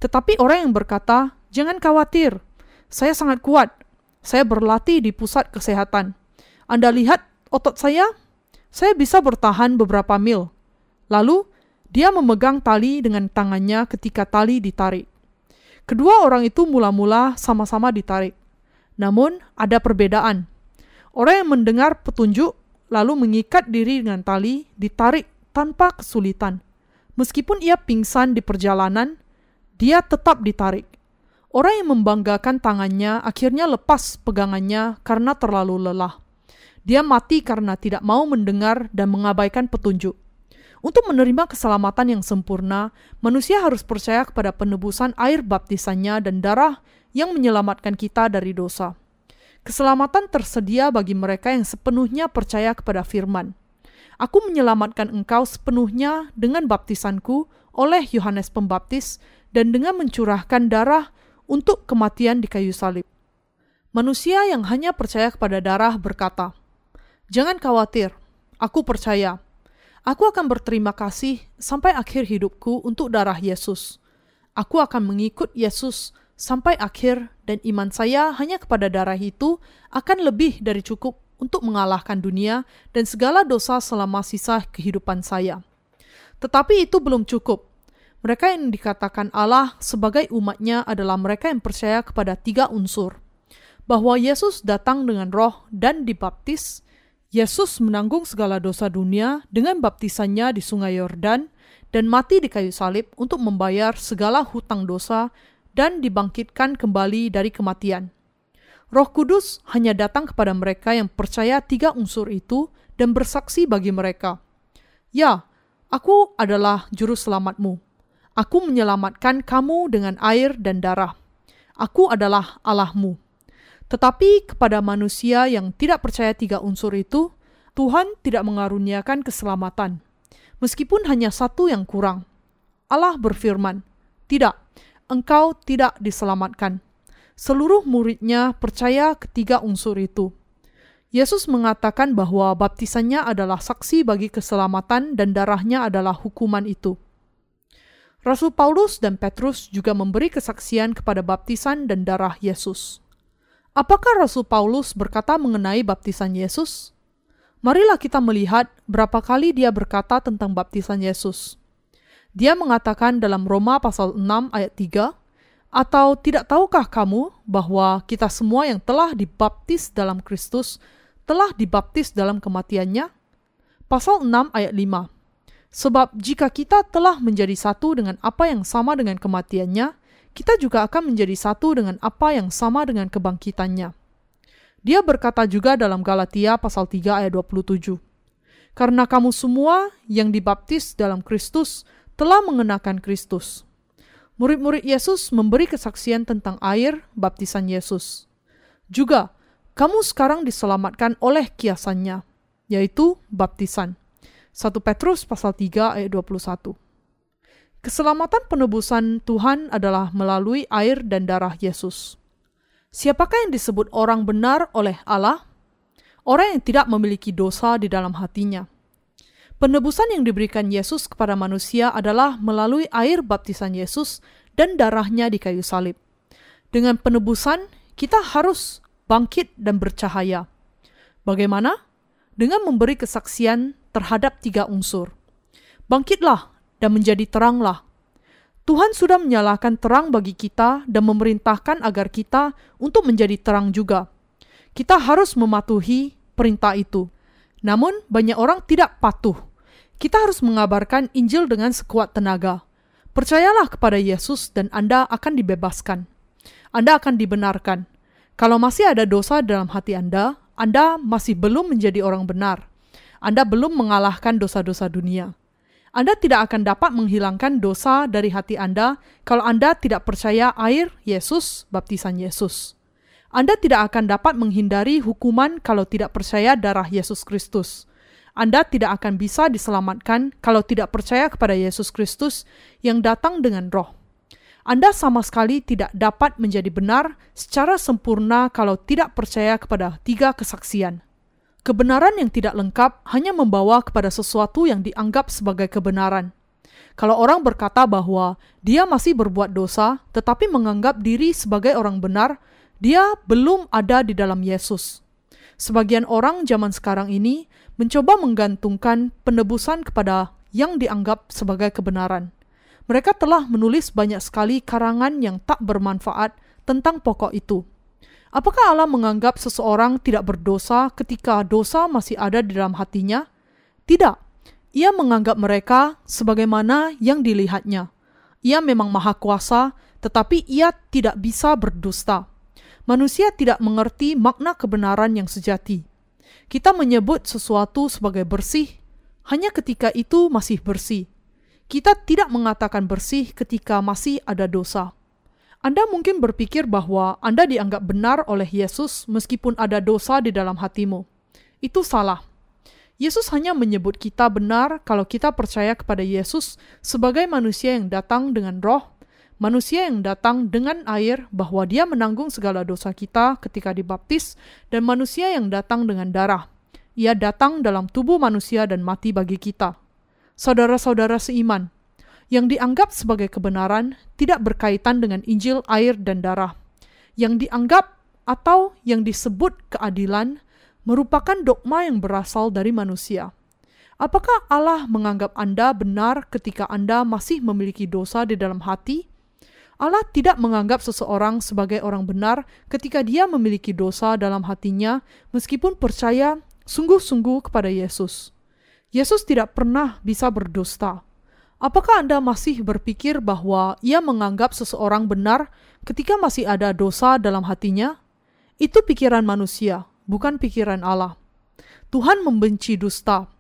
Tetapi orang yang berkata, "Jangan khawatir, saya sangat kuat. Saya berlatih di pusat kesehatan. Anda lihat otot saya? Saya bisa bertahan beberapa mil." Lalu dia memegang tali dengan tangannya ketika tali ditarik. Kedua orang itu mula-mula sama-sama ditarik. Namun, ada perbedaan. Orang yang mendengar petunjuk lalu mengikat diri dengan tali ditarik tanpa kesulitan. Meskipun ia pingsan di perjalanan, dia tetap ditarik. Orang yang membanggakan tangannya akhirnya lepas pegangannya karena terlalu lelah. Dia mati karena tidak mau mendengar dan mengabaikan petunjuk. Untuk menerima keselamatan yang sempurna, manusia harus percaya kepada penebusan air baptisannya dan darah yang menyelamatkan kita dari dosa. Keselamatan tersedia bagi mereka yang sepenuhnya percaya kepada firman. Aku menyelamatkan engkau sepenuhnya dengan baptisanku oleh Yohanes Pembaptis dan dengan mencurahkan darah untuk kematian di kayu salib. Manusia yang hanya percaya kepada darah berkata, "Jangan khawatir, aku percaya." Aku akan berterima kasih sampai akhir hidupku untuk darah Yesus. Aku akan mengikut Yesus sampai akhir dan iman saya hanya kepada darah itu akan lebih dari cukup untuk mengalahkan dunia dan segala dosa selama sisa kehidupan saya. Tetapi itu belum cukup. Mereka yang dikatakan Allah sebagai umatnya adalah mereka yang percaya kepada tiga unsur. Bahwa Yesus datang dengan roh dan dibaptis, Yesus menanggung segala dosa dunia dengan baptisannya di sungai Yordan dan mati di kayu salib untuk membayar segala hutang dosa dan dibangkitkan kembali dari kematian. Roh Kudus hanya datang kepada mereka yang percaya tiga unsur itu dan bersaksi bagi mereka. Ya, aku adalah juru selamatmu. Aku menyelamatkan kamu dengan air dan darah. Aku adalah Allahmu. Tetapi kepada manusia yang tidak percaya tiga unsur itu, Tuhan tidak mengaruniakan keselamatan. Meskipun hanya satu yang kurang. Allah berfirman, Tidak, engkau tidak diselamatkan. Seluruh muridnya percaya ketiga unsur itu. Yesus mengatakan bahwa baptisannya adalah saksi bagi keselamatan dan darahnya adalah hukuman itu. Rasul Paulus dan Petrus juga memberi kesaksian kepada baptisan dan darah Yesus. Apakah Rasul Paulus berkata mengenai baptisan Yesus? Marilah kita melihat berapa kali dia berkata tentang baptisan Yesus. Dia mengatakan dalam Roma pasal 6 ayat 3, atau tidak tahukah kamu bahwa kita semua yang telah dibaptis dalam Kristus telah dibaptis dalam kematiannya? Pasal 6 ayat 5. Sebab jika kita telah menjadi satu dengan apa yang sama dengan kematiannya, kita juga akan menjadi satu dengan apa yang sama dengan kebangkitannya. Dia berkata juga dalam Galatia pasal 3 ayat 27, Karena kamu semua yang dibaptis dalam Kristus telah mengenakan Kristus. Murid-murid Yesus memberi kesaksian tentang air baptisan Yesus. Juga, kamu sekarang diselamatkan oleh kiasannya, yaitu baptisan. 1 Petrus pasal 3 ayat 21. Keselamatan penebusan Tuhan adalah melalui air dan darah Yesus. Siapakah yang disebut orang benar oleh Allah? Orang yang tidak memiliki dosa di dalam hatinya. Penebusan yang diberikan Yesus kepada manusia adalah melalui air baptisan Yesus dan darahnya di kayu salib. Dengan penebusan, kita harus bangkit dan bercahaya. Bagaimana? Dengan memberi kesaksian terhadap tiga unsur. Bangkitlah dan menjadi teranglah. Tuhan sudah menyalakan terang bagi kita dan memerintahkan agar kita untuk menjadi terang juga. Kita harus mematuhi perintah itu. Namun, banyak orang tidak patuh. Kita harus mengabarkan Injil dengan sekuat tenaga. Percayalah kepada Yesus, dan Anda akan dibebaskan. Anda akan dibenarkan. Kalau masih ada dosa dalam hati Anda, Anda masih belum menjadi orang benar. Anda belum mengalahkan dosa-dosa dunia. Anda tidak akan dapat menghilangkan dosa dari hati Anda kalau Anda tidak percaya air Yesus, baptisan Yesus. Anda tidak akan dapat menghindari hukuman kalau tidak percaya darah Yesus Kristus. Anda tidak akan bisa diselamatkan kalau tidak percaya kepada Yesus Kristus yang datang dengan roh. Anda sama sekali tidak dapat menjadi benar secara sempurna kalau tidak percaya kepada tiga kesaksian. Kebenaran yang tidak lengkap hanya membawa kepada sesuatu yang dianggap sebagai kebenaran. Kalau orang berkata bahwa dia masih berbuat dosa, tetapi menganggap diri sebagai orang benar, dia belum ada di dalam Yesus. Sebagian orang zaman sekarang ini mencoba menggantungkan penebusan kepada yang dianggap sebagai kebenaran. Mereka telah menulis banyak sekali karangan yang tak bermanfaat tentang pokok itu. Apakah Allah menganggap seseorang tidak berdosa ketika dosa masih ada di dalam hatinya? Tidak. Ia menganggap mereka sebagaimana yang dilihatnya. Ia memang maha kuasa, tetapi ia tidak bisa berdusta. Manusia tidak mengerti makna kebenaran yang sejati. Kita menyebut sesuatu sebagai bersih hanya ketika itu masih bersih. Kita tidak mengatakan bersih ketika masih ada dosa. Anda mungkin berpikir bahwa Anda dianggap benar oleh Yesus meskipun ada dosa di dalam hatimu. Itu salah. Yesus hanya menyebut kita benar kalau kita percaya kepada Yesus sebagai manusia yang datang dengan roh, manusia yang datang dengan air bahwa dia menanggung segala dosa kita ketika dibaptis, dan manusia yang datang dengan darah. Ia datang dalam tubuh manusia dan mati bagi kita. Saudara-saudara seiman, yang dianggap sebagai kebenaran tidak berkaitan dengan Injil, air, dan darah. Yang dianggap atau yang disebut keadilan merupakan dogma yang berasal dari manusia. Apakah Allah menganggap Anda benar ketika Anda masih memiliki dosa di dalam hati? Allah tidak menganggap seseorang sebagai orang benar ketika dia memiliki dosa dalam hatinya, meskipun percaya sungguh-sungguh kepada Yesus. Yesus tidak pernah bisa berdusta. Apakah Anda masih berpikir bahwa ia menganggap seseorang benar ketika masih ada dosa dalam hatinya? Itu pikiran manusia, bukan pikiran Allah. Tuhan membenci dusta.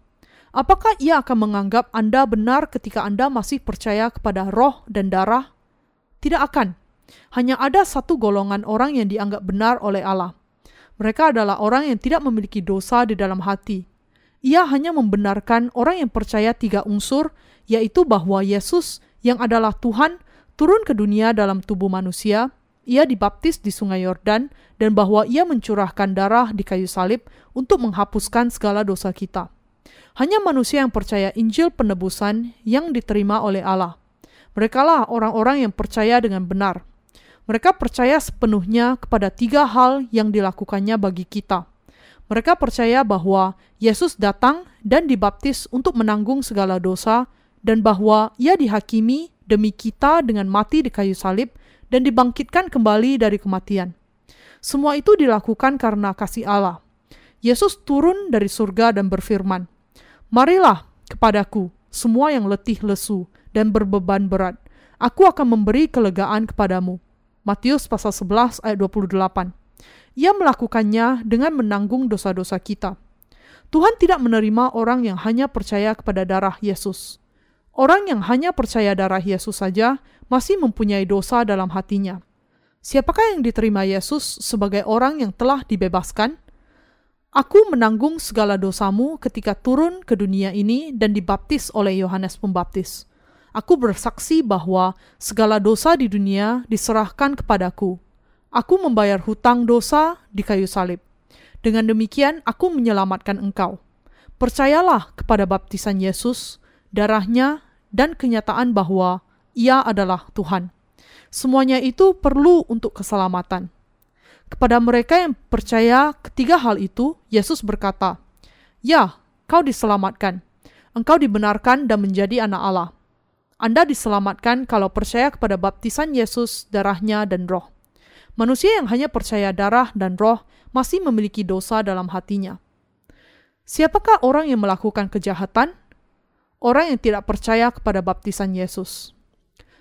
Apakah ia akan menganggap Anda benar ketika Anda masih percaya kepada roh dan darah? Tidak akan. Hanya ada satu golongan orang yang dianggap benar oleh Allah. Mereka adalah orang yang tidak memiliki dosa di dalam hati. Ia hanya membenarkan orang yang percaya tiga unsur yaitu bahwa Yesus yang adalah Tuhan turun ke dunia dalam tubuh manusia, ia dibaptis di sungai Yordan, dan bahwa ia mencurahkan darah di kayu salib untuk menghapuskan segala dosa kita. Hanya manusia yang percaya Injil penebusan yang diterima oleh Allah. Merekalah orang-orang yang percaya dengan benar. Mereka percaya sepenuhnya kepada tiga hal yang dilakukannya bagi kita. Mereka percaya bahwa Yesus datang dan dibaptis untuk menanggung segala dosa dan bahwa ia dihakimi demi kita dengan mati di kayu salib dan dibangkitkan kembali dari kematian. Semua itu dilakukan karena kasih Allah. Yesus turun dari surga dan berfirman, Marilah kepadaku semua yang letih lesu dan berbeban berat. Aku akan memberi kelegaan kepadamu. Matius pasal 11 ayat 28. Ia melakukannya dengan menanggung dosa-dosa kita. Tuhan tidak menerima orang yang hanya percaya kepada darah Yesus. Orang yang hanya percaya darah Yesus saja masih mempunyai dosa dalam hatinya. Siapakah yang diterima Yesus sebagai orang yang telah dibebaskan? Aku menanggung segala dosamu ketika turun ke dunia ini dan dibaptis oleh Yohanes Pembaptis. Aku bersaksi bahwa segala dosa di dunia diserahkan kepadaku. Aku membayar hutang dosa di kayu salib. Dengan demikian, aku menyelamatkan engkau. Percayalah kepada baptisan Yesus, darahnya dan kenyataan bahwa Ia adalah Tuhan. Semuanya itu perlu untuk keselamatan. Kepada mereka yang percaya ketiga hal itu, Yesus berkata, "Ya, kau diselamatkan. Engkau dibenarkan dan menjadi anak Allah. Anda diselamatkan kalau percaya kepada baptisan Yesus, darahnya, dan roh. Manusia yang hanya percaya darah dan roh masih memiliki dosa dalam hatinya. Siapakah orang yang melakukan kejahatan? Orang yang tidak percaya kepada baptisan Yesus.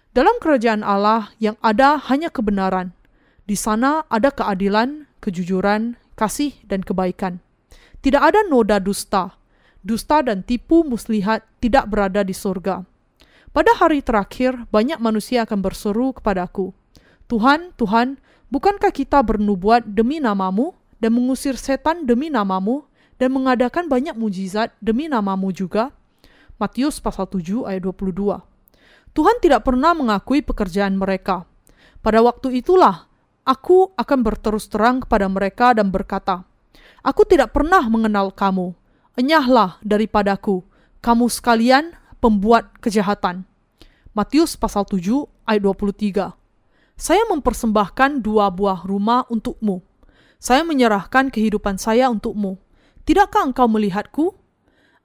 Dalam kerajaan Allah yang ada hanya kebenaran, di sana ada keadilan, kejujuran, kasih, dan kebaikan. Tidak ada noda dusta. Dusta dan tipu muslihat tidak berada di surga. Pada hari terakhir, banyak manusia akan berseru kepadaku, Tuhan, Tuhan, bukankah kita bernubuat demi namamu dan mengusir setan demi namamu dan mengadakan banyak mujizat demi namamu juga? Matius pasal 7 ayat 22. Tuhan tidak pernah mengakui pekerjaan mereka. Pada waktu itulah Aku akan berterus terang kepada mereka dan berkata, Aku tidak pernah mengenal kamu. Enyahlah daripadaku, kamu sekalian pembuat kejahatan. Matius pasal 7 ayat 23. Saya mempersembahkan dua buah rumah untukmu. Saya menyerahkan kehidupan saya untukmu. Tidakkah engkau melihatku?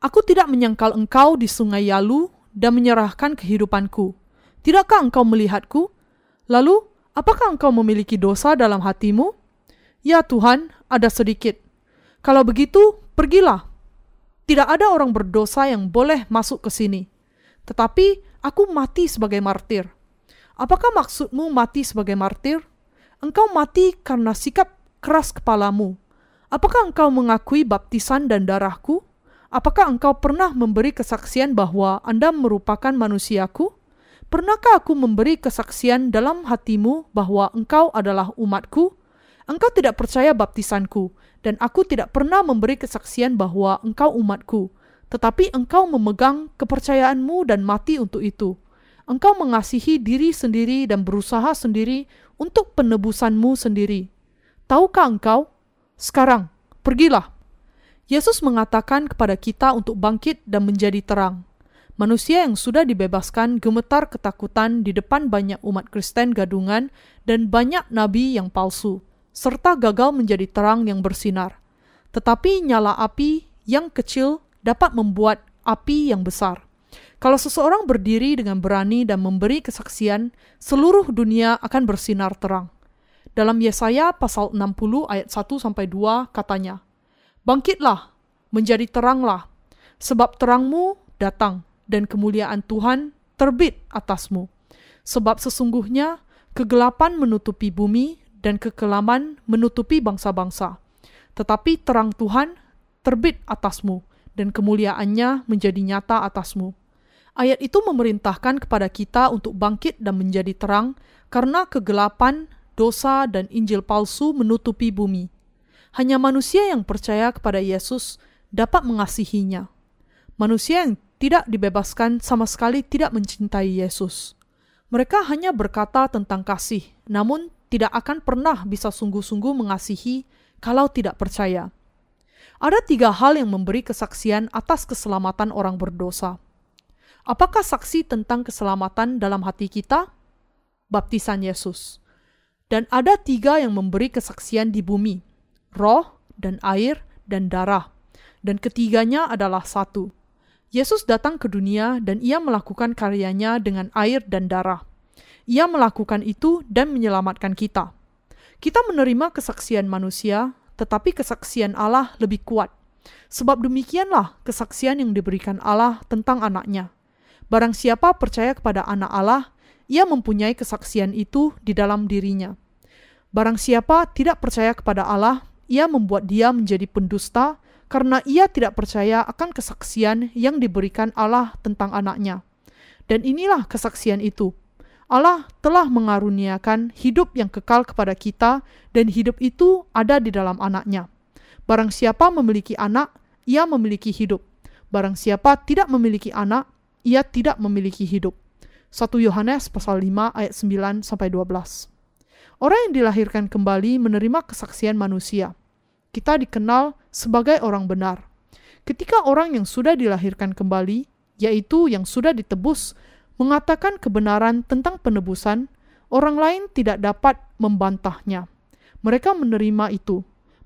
Aku tidak menyangkal engkau di sungai Yalu dan menyerahkan kehidupanku. Tidakkah engkau melihatku? Lalu Apakah engkau memiliki dosa dalam hatimu? Ya Tuhan, ada sedikit. Kalau begitu, pergilah. Tidak ada orang berdosa yang boleh masuk ke sini. Tetapi aku mati sebagai martir. Apakah maksudmu mati sebagai martir? Engkau mati karena sikap keras kepalamu. Apakah engkau mengakui baptisan dan darahku? Apakah engkau pernah memberi kesaksian bahwa Anda merupakan manusiaku? Pernahkah aku memberi kesaksian dalam hatimu bahwa engkau adalah umatku? Engkau tidak percaya baptisanku, dan aku tidak pernah memberi kesaksian bahwa engkau umatku. Tetapi engkau memegang kepercayaanmu dan mati untuk itu. Engkau mengasihi diri sendiri dan berusaha sendiri untuk penebusanmu sendiri. Tahukah engkau? Sekarang, pergilah. Yesus mengatakan kepada kita untuk bangkit dan menjadi terang Manusia yang sudah dibebaskan gemetar ketakutan di depan banyak umat Kristen gadungan dan banyak nabi yang palsu, serta gagal menjadi terang yang bersinar. Tetapi nyala api yang kecil dapat membuat api yang besar. Kalau seseorang berdiri dengan berani dan memberi kesaksian, seluruh dunia akan bersinar terang. Dalam Yesaya pasal 60 ayat 1 sampai 2 katanya, Bangkitlah, menjadi teranglah, sebab terangmu datang dan kemuliaan Tuhan terbit atasmu. Sebab sesungguhnya kegelapan menutupi bumi dan kekelaman menutupi bangsa-bangsa. Tetapi terang Tuhan terbit atasmu dan kemuliaannya menjadi nyata atasmu. Ayat itu memerintahkan kepada kita untuk bangkit dan menjadi terang karena kegelapan, dosa, dan Injil palsu menutupi bumi. Hanya manusia yang percaya kepada Yesus dapat mengasihinya. Manusia yang tidak dibebaskan sama sekali tidak mencintai Yesus. Mereka hanya berkata tentang kasih, namun tidak akan pernah bisa sungguh-sungguh mengasihi kalau tidak percaya. Ada tiga hal yang memberi kesaksian atas keselamatan orang berdosa. Apakah saksi tentang keselamatan dalam hati kita? Baptisan Yesus. Dan ada tiga yang memberi kesaksian di bumi, roh dan air dan darah. Dan ketiganya adalah satu, Yesus datang ke dunia dan ia melakukan karyanya dengan air dan darah. Ia melakukan itu dan menyelamatkan kita. Kita menerima kesaksian manusia, tetapi kesaksian Allah lebih kuat. Sebab demikianlah kesaksian yang diberikan Allah tentang anaknya. Barang siapa percaya kepada anak Allah, ia mempunyai kesaksian itu di dalam dirinya. Barang siapa tidak percaya kepada Allah, ia membuat dia menjadi pendusta karena ia tidak percaya akan kesaksian yang diberikan Allah tentang anaknya. Dan inilah kesaksian itu. Allah telah mengaruniakan hidup yang kekal kepada kita dan hidup itu ada di dalam anaknya. Barang siapa memiliki anak, ia memiliki hidup. Barang siapa tidak memiliki anak, ia tidak memiliki hidup. 1 Yohanes pasal 5 ayat 9 sampai 12. Orang yang dilahirkan kembali menerima kesaksian manusia kita dikenal sebagai orang benar. Ketika orang yang sudah dilahirkan kembali, yaitu yang sudah ditebus, mengatakan kebenaran tentang penebusan, orang lain tidak dapat membantahnya. Mereka menerima itu.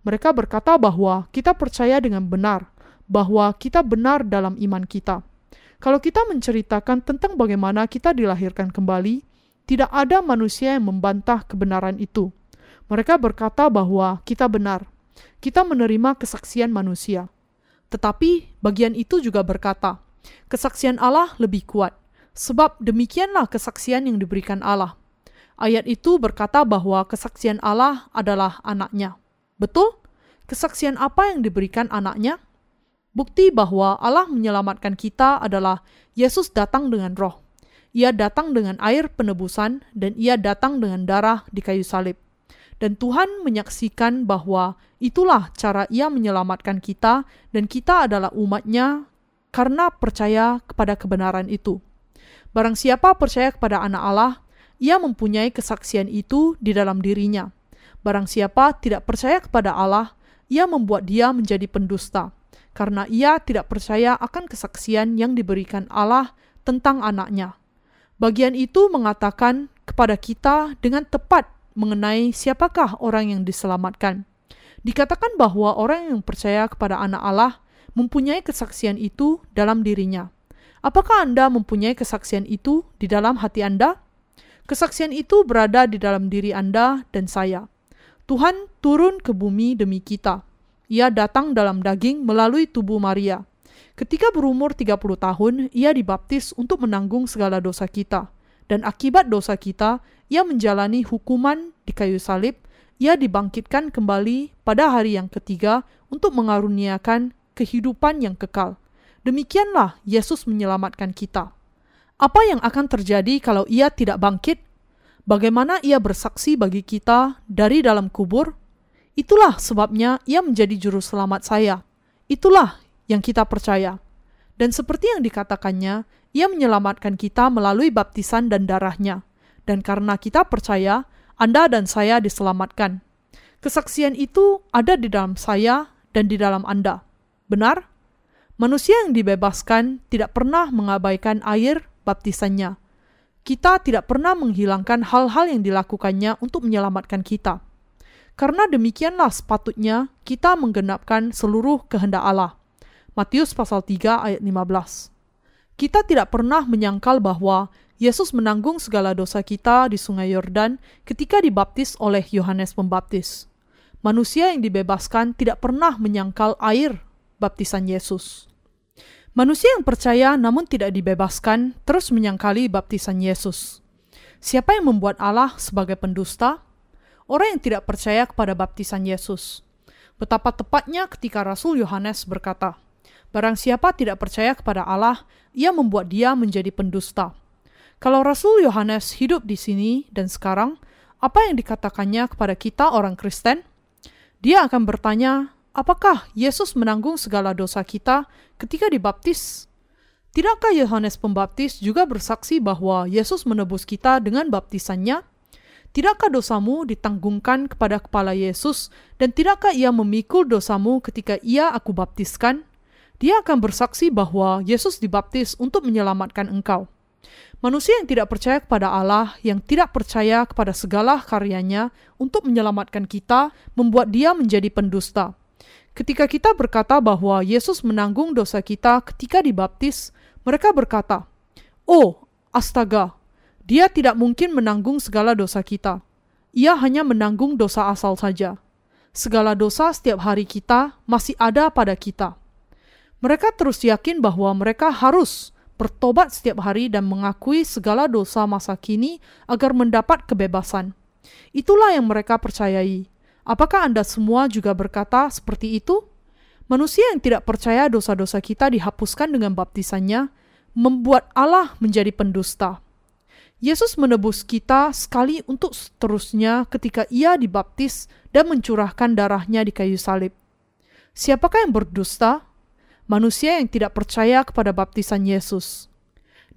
Mereka berkata bahwa kita percaya dengan benar, bahwa kita benar dalam iman kita. Kalau kita menceritakan tentang bagaimana kita dilahirkan kembali, tidak ada manusia yang membantah kebenaran itu. Mereka berkata bahwa kita benar. Kita menerima kesaksian manusia. Tetapi bagian itu juga berkata, kesaksian Allah lebih kuat, sebab demikianlah kesaksian yang diberikan Allah. Ayat itu berkata bahwa kesaksian Allah adalah anaknya. Betul? Kesaksian apa yang diberikan anaknya? Bukti bahwa Allah menyelamatkan kita adalah Yesus datang dengan roh. Ia datang dengan air penebusan dan ia datang dengan darah di kayu salib. Dan Tuhan menyaksikan bahwa itulah cara ia menyelamatkan kita dan kita adalah umatnya karena percaya kepada kebenaran itu. Barang siapa percaya kepada anak Allah, ia mempunyai kesaksian itu di dalam dirinya. Barang siapa tidak percaya kepada Allah, ia membuat dia menjadi pendusta, karena ia tidak percaya akan kesaksian yang diberikan Allah tentang anaknya. Bagian itu mengatakan kepada kita dengan tepat mengenai siapakah orang yang diselamatkan. Dikatakan bahwa orang yang percaya kepada anak Allah mempunyai kesaksian itu dalam dirinya. Apakah Anda mempunyai kesaksian itu di dalam hati Anda? Kesaksian itu berada di dalam diri Anda dan saya. Tuhan turun ke bumi demi kita. Ia datang dalam daging melalui tubuh Maria. Ketika berumur 30 tahun, ia dibaptis untuk menanggung segala dosa kita. Dan akibat dosa kita, ia menjalani hukuman di kayu salib, ia dibangkitkan kembali pada hari yang ketiga untuk mengaruniakan kehidupan yang kekal. Demikianlah Yesus menyelamatkan kita. Apa yang akan terjadi kalau ia tidak bangkit? Bagaimana ia bersaksi bagi kita dari dalam kubur? Itulah sebabnya ia menjadi juru selamat saya. Itulah yang kita percaya. Dan seperti yang dikatakannya, ia menyelamatkan kita melalui baptisan dan darahnya. Dan karena kita percaya, Anda dan saya diselamatkan. Kesaksian itu ada di dalam saya dan di dalam Anda. Benar? Manusia yang dibebaskan tidak pernah mengabaikan air baptisannya. Kita tidak pernah menghilangkan hal-hal yang dilakukannya untuk menyelamatkan kita. Karena demikianlah sepatutnya kita menggenapkan seluruh kehendak Allah. Matius pasal 3 ayat 15. Kita tidak pernah menyangkal bahwa Yesus menanggung segala dosa kita di sungai Yordan ketika dibaptis oleh Yohanes Pembaptis. Manusia yang dibebaskan tidak pernah menyangkal air baptisan Yesus. Manusia yang percaya namun tidak dibebaskan terus menyangkali baptisan Yesus. Siapa yang membuat Allah sebagai pendusta? Orang yang tidak percaya kepada baptisan Yesus. Betapa tepatnya ketika Rasul Yohanes berkata, Barang siapa tidak percaya kepada Allah, ia membuat dia menjadi pendusta. Kalau Rasul Yohanes hidup di sini dan sekarang, apa yang dikatakannya kepada kita orang Kristen? Dia akan bertanya, apakah Yesus menanggung segala dosa kita ketika dibaptis? Tidakkah Yohanes Pembaptis juga bersaksi bahwa Yesus menebus kita dengan baptisannya? Tidakkah dosamu ditanggungkan kepada kepala Yesus dan tidakkah ia memikul dosamu ketika ia aku baptiskan? dia akan bersaksi bahwa Yesus dibaptis untuk menyelamatkan engkau. Manusia yang tidak percaya kepada Allah, yang tidak percaya kepada segala karyanya untuk menyelamatkan kita, membuat dia menjadi pendusta. Ketika kita berkata bahwa Yesus menanggung dosa kita ketika dibaptis, mereka berkata, "Oh, astaga, dia tidak mungkin menanggung segala dosa kita. Ia hanya menanggung dosa asal saja. Segala dosa setiap hari kita masih ada pada kita." Mereka terus yakin bahwa mereka harus bertobat setiap hari dan mengakui segala dosa masa kini agar mendapat kebebasan. Itulah yang mereka percayai. Apakah Anda semua juga berkata seperti itu? Manusia yang tidak percaya dosa-dosa kita dihapuskan dengan baptisannya membuat Allah menjadi pendusta. Yesus menebus kita sekali untuk seterusnya ketika ia dibaptis dan mencurahkan darahnya di kayu salib. Siapakah yang berdusta? manusia yang tidak percaya kepada baptisan Yesus.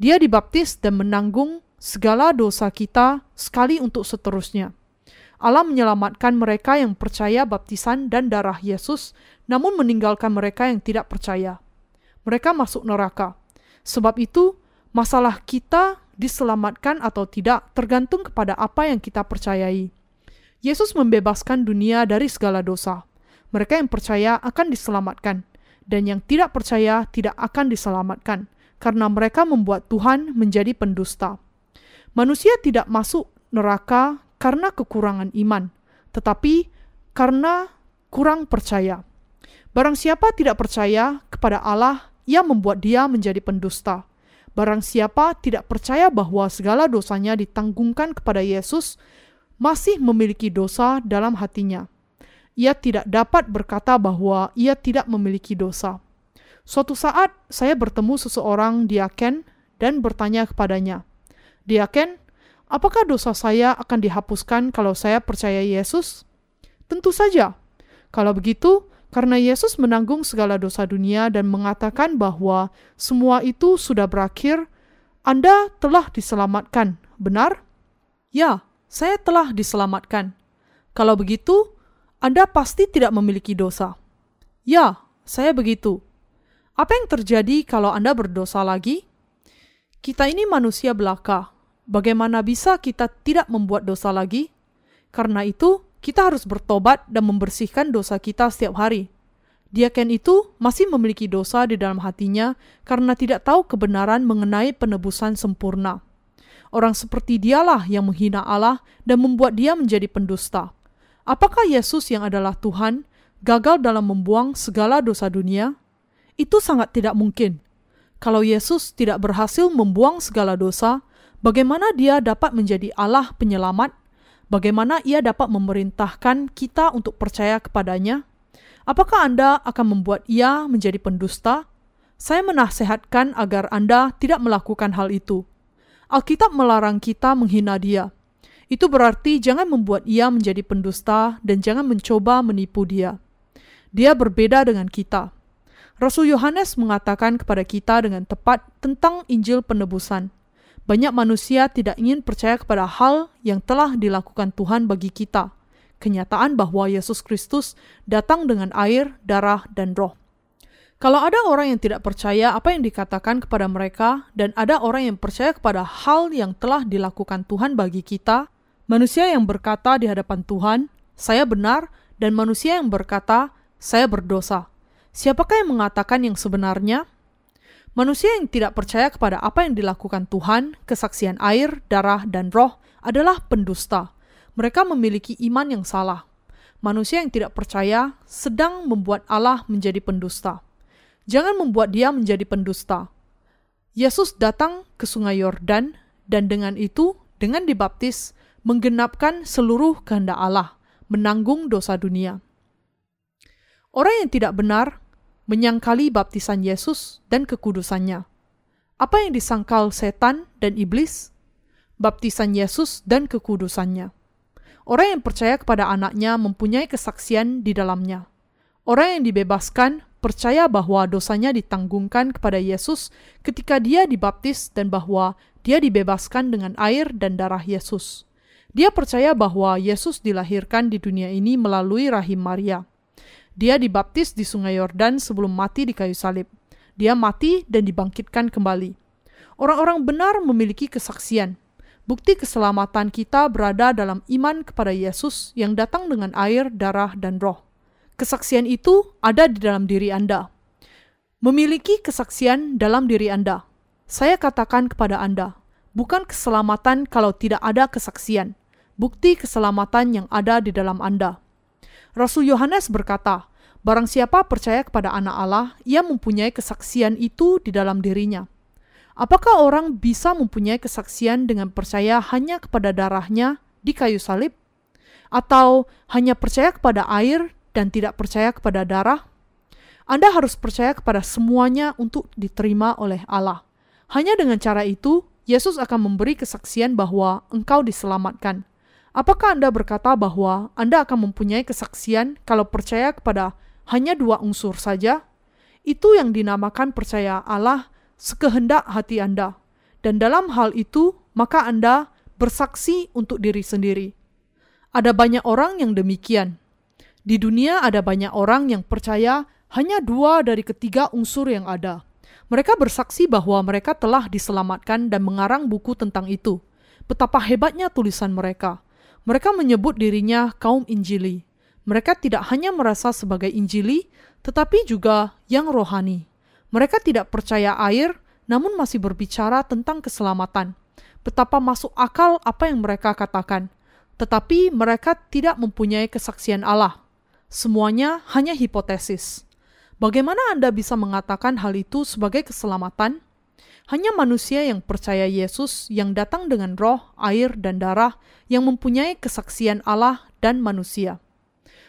Dia dibaptis dan menanggung segala dosa kita sekali untuk seterusnya. Allah menyelamatkan mereka yang percaya baptisan dan darah Yesus, namun meninggalkan mereka yang tidak percaya. Mereka masuk neraka. Sebab itu, masalah kita diselamatkan atau tidak tergantung kepada apa yang kita percayai. Yesus membebaskan dunia dari segala dosa. Mereka yang percaya akan diselamatkan, dan yang tidak percaya tidak akan diselamatkan, karena mereka membuat Tuhan menjadi pendusta. Manusia tidak masuk neraka karena kekurangan iman, tetapi karena kurang percaya. Barang siapa tidak percaya kepada Allah, ia membuat dia menjadi pendusta. Barang siapa tidak percaya bahwa segala dosanya ditanggungkan kepada Yesus, masih memiliki dosa dalam hatinya. Ia tidak dapat berkata bahwa ia tidak memiliki dosa. Suatu saat saya bertemu seseorang diaken dan bertanya kepadanya, "Diaken, apakah dosa saya akan dihapuskan kalau saya percaya Yesus?" Tentu saja. Kalau begitu, karena Yesus menanggung segala dosa dunia dan mengatakan bahwa semua itu sudah berakhir, Anda telah diselamatkan, benar? Ya, saya telah diselamatkan. Kalau begitu, Anda pasti tidak memiliki dosa. Ya, saya begitu. Apa yang terjadi kalau Anda berdosa lagi? Kita ini manusia belaka. Bagaimana bisa kita tidak membuat dosa lagi? Karena itu, kita harus bertobat dan membersihkan dosa kita setiap hari. Diaken itu masih memiliki dosa di dalam hatinya karena tidak tahu kebenaran mengenai penebusan sempurna. Orang seperti dialah yang menghina Allah dan membuat dia menjadi pendusta. Apakah Yesus yang adalah Tuhan gagal dalam membuang segala dosa dunia? Itu sangat tidak mungkin. Kalau Yesus tidak berhasil membuang segala dosa, bagaimana dia dapat menjadi Allah penyelamat? Bagaimana ia dapat memerintahkan kita untuk percaya kepadanya? Apakah Anda akan membuat ia menjadi pendusta? Saya menasehatkan agar Anda tidak melakukan hal itu. Alkitab melarang kita menghina dia. Itu berarti jangan membuat ia menjadi pendusta dan jangan mencoba menipu dia. Dia berbeda dengan kita. Rasul Yohanes mengatakan kepada kita dengan tepat tentang Injil penebusan. Banyak manusia tidak ingin percaya kepada hal yang telah dilakukan Tuhan bagi kita. Kenyataan bahwa Yesus Kristus datang dengan air, darah, dan roh. Kalau ada orang yang tidak percaya apa yang dikatakan kepada mereka, dan ada orang yang percaya kepada hal yang telah dilakukan Tuhan bagi kita, manusia yang berkata di hadapan Tuhan, "Saya benar," dan manusia yang berkata, "Saya berdosa." Siapakah yang mengatakan yang sebenarnya? Manusia yang tidak percaya kepada apa yang dilakukan Tuhan, kesaksian air, darah, dan roh adalah pendusta. Mereka memiliki iman yang salah. Manusia yang tidak percaya sedang membuat Allah menjadi pendusta. Jangan membuat dia menjadi pendusta. Yesus datang ke Sungai Yordan dan dengan itu, dengan dibaptis, menggenapkan seluruh kehendak Allah, menanggung dosa dunia. Orang yang tidak benar menyangkali baptisan Yesus dan kekudusannya. Apa yang disangkal setan dan iblis? Baptisan Yesus dan kekudusannya. Orang yang percaya kepada anaknya mempunyai kesaksian di dalamnya. Orang yang dibebaskan percaya bahwa dosanya ditanggungkan kepada Yesus ketika dia dibaptis dan bahwa dia dibebaskan dengan air dan darah Yesus. Dia percaya bahwa Yesus dilahirkan di dunia ini melalui rahim Maria. Dia dibaptis di Sungai Yordan sebelum mati di kayu salib. Dia mati dan dibangkitkan kembali. Orang-orang benar memiliki kesaksian. Bukti keselamatan kita berada dalam iman kepada Yesus yang datang dengan air, darah, dan roh. Kesaksian itu ada di dalam diri Anda. Memiliki kesaksian dalam diri Anda. Saya katakan kepada Anda, bukan keselamatan kalau tidak ada kesaksian, bukti keselamatan yang ada di dalam Anda. Rasul Yohanes berkata, Barang siapa percaya kepada anak Allah, ia mempunyai kesaksian itu di dalam dirinya. Apakah orang bisa mempunyai kesaksian dengan percaya hanya kepada darahnya di kayu salib? Atau hanya percaya kepada air dan tidak percaya kepada darah, Anda harus percaya kepada semuanya untuk diterima oleh Allah. Hanya dengan cara itu, Yesus akan memberi kesaksian bahwa engkau diselamatkan. Apakah Anda berkata bahwa Anda akan mempunyai kesaksian kalau percaya kepada hanya dua unsur saja? Itu yang dinamakan percaya Allah sekehendak hati Anda. Dan dalam hal itu, maka Anda bersaksi untuk diri sendiri. Ada banyak orang yang demikian. Di dunia ada banyak orang yang percaya hanya dua dari ketiga unsur yang ada. Mereka bersaksi bahwa mereka telah diselamatkan dan mengarang buku tentang itu. Betapa hebatnya tulisan mereka. Mereka menyebut dirinya kaum Injili. Mereka tidak hanya merasa sebagai Injili, tetapi juga yang rohani. Mereka tidak percaya air, namun masih berbicara tentang keselamatan. Betapa masuk akal apa yang mereka katakan, tetapi mereka tidak mempunyai kesaksian Allah. Semuanya hanya hipotesis. Bagaimana Anda bisa mengatakan hal itu sebagai keselamatan? Hanya manusia yang percaya Yesus yang datang dengan roh, air, dan darah yang mempunyai kesaksian Allah dan manusia.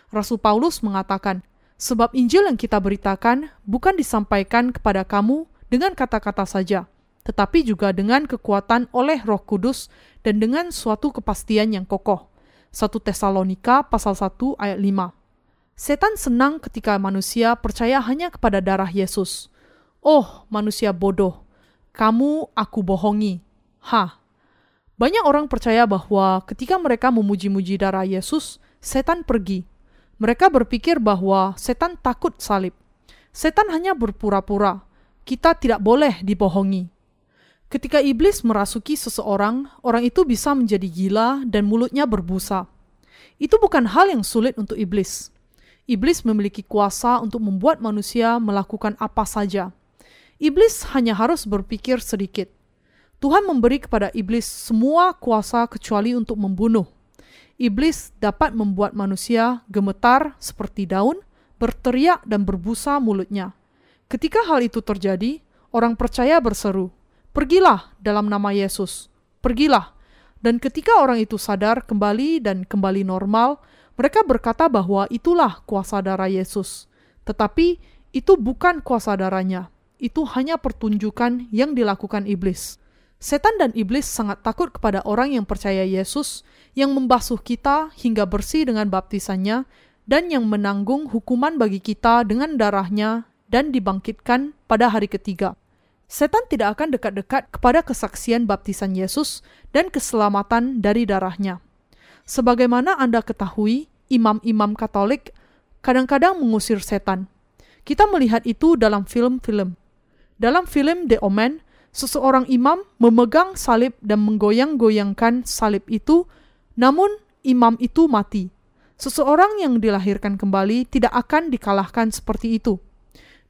Rasul Paulus mengatakan, sebab Injil yang kita beritakan bukan disampaikan kepada kamu dengan kata-kata saja, tetapi juga dengan kekuatan oleh roh kudus dan dengan suatu kepastian yang kokoh. 1 Tesalonika pasal 1 ayat 5 Setan senang ketika manusia percaya hanya kepada darah Yesus. Oh, manusia bodoh, kamu aku bohongi. Ha. Banyak orang percaya bahwa ketika mereka memuji-muji darah Yesus, setan pergi. Mereka berpikir bahwa setan takut salib. Setan hanya berpura-pura. Kita tidak boleh dibohongi. Ketika iblis merasuki seseorang, orang itu bisa menjadi gila dan mulutnya berbusa. Itu bukan hal yang sulit untuk iblis. Iblis memiliki kuasa untuk membuat manusia melakukan apa saja. Iblis hanya harus berpikir sedikit. Tuhan memberi kepada iblis semua kuasa kecuali untuk membunuh. Iblis dapat membuat manusia gemetar seperti daun, berteriak dan berbusa mulutnya. Ketika hal itu terjadi, orang percaya berseru, "Pergilah dalam nama Yesus, pergilah." Dan ketika orang itu sadar kembali dan kembali normal, mereka berkata bahwa itulah kuasa darah Yesus, tetapi itu bukan kuasa darahnya. Itu hanya pertunjukan yang dilakukan iblis. Setan dan iblis sangat takut kepada orang yang percaya Yesus, yang membasuh kita hingga bersih dengan baptisannya, dan yang menanggung hukuman bagi kita dengan darahnya dan dibangkitkan pada hari ketiga. Setan tidak akan dekat-dekat kepada kesaksian baptisan Yesus dan keselamatan dari darahnya. Sebagaimana Anda ketahui, imam-imam Katolik kadang-kadang mengusir setan. Kita melihat itu dalam film-film. Dalam film The Omen, seseorang imam memegang salib dan menggoyang-goyangkan salib itu, namun imam itu mati. Seseorang yang dilahirkan kembali tidak akan dikalahkan seperti itu.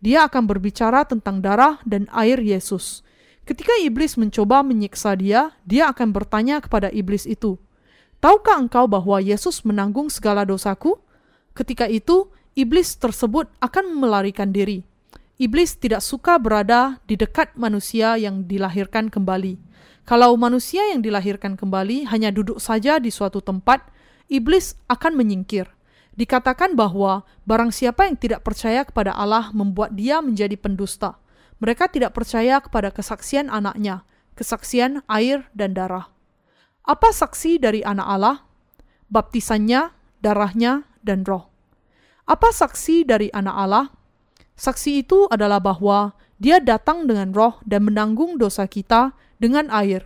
Dia akan berbicara tentang darah dan air Yesus. Ketika iblis mencoba menyiksa dia, dia akan bertanya kepada iblis itu, Tahukah engkau bahwa Yesus menanggung segala dosaku? Ketika itu, iblis tersebut akan melarikan diri. Iblis tidak suka berada di dekat manusia yang dilahirkan kembali. Kalau manusia yang dilahirkan kembali hanya duduk saja di suatu tempat, iblis akan menyingkir. Dikatakan bahwa barang siapa yang tidak percaya kepada Allah membuat dia menjadi pendusta. Mereka tidak percaya kepada kesaksian anaknya, kesaksian air dan darah. Apa saksi dari anak Allah? Baptisannya, darahnya, dan roh. Apa saksi dari anak Allah? Saksi itu adalah bahwa dia datang dengan roh dan menanggung dosa kita dengan air.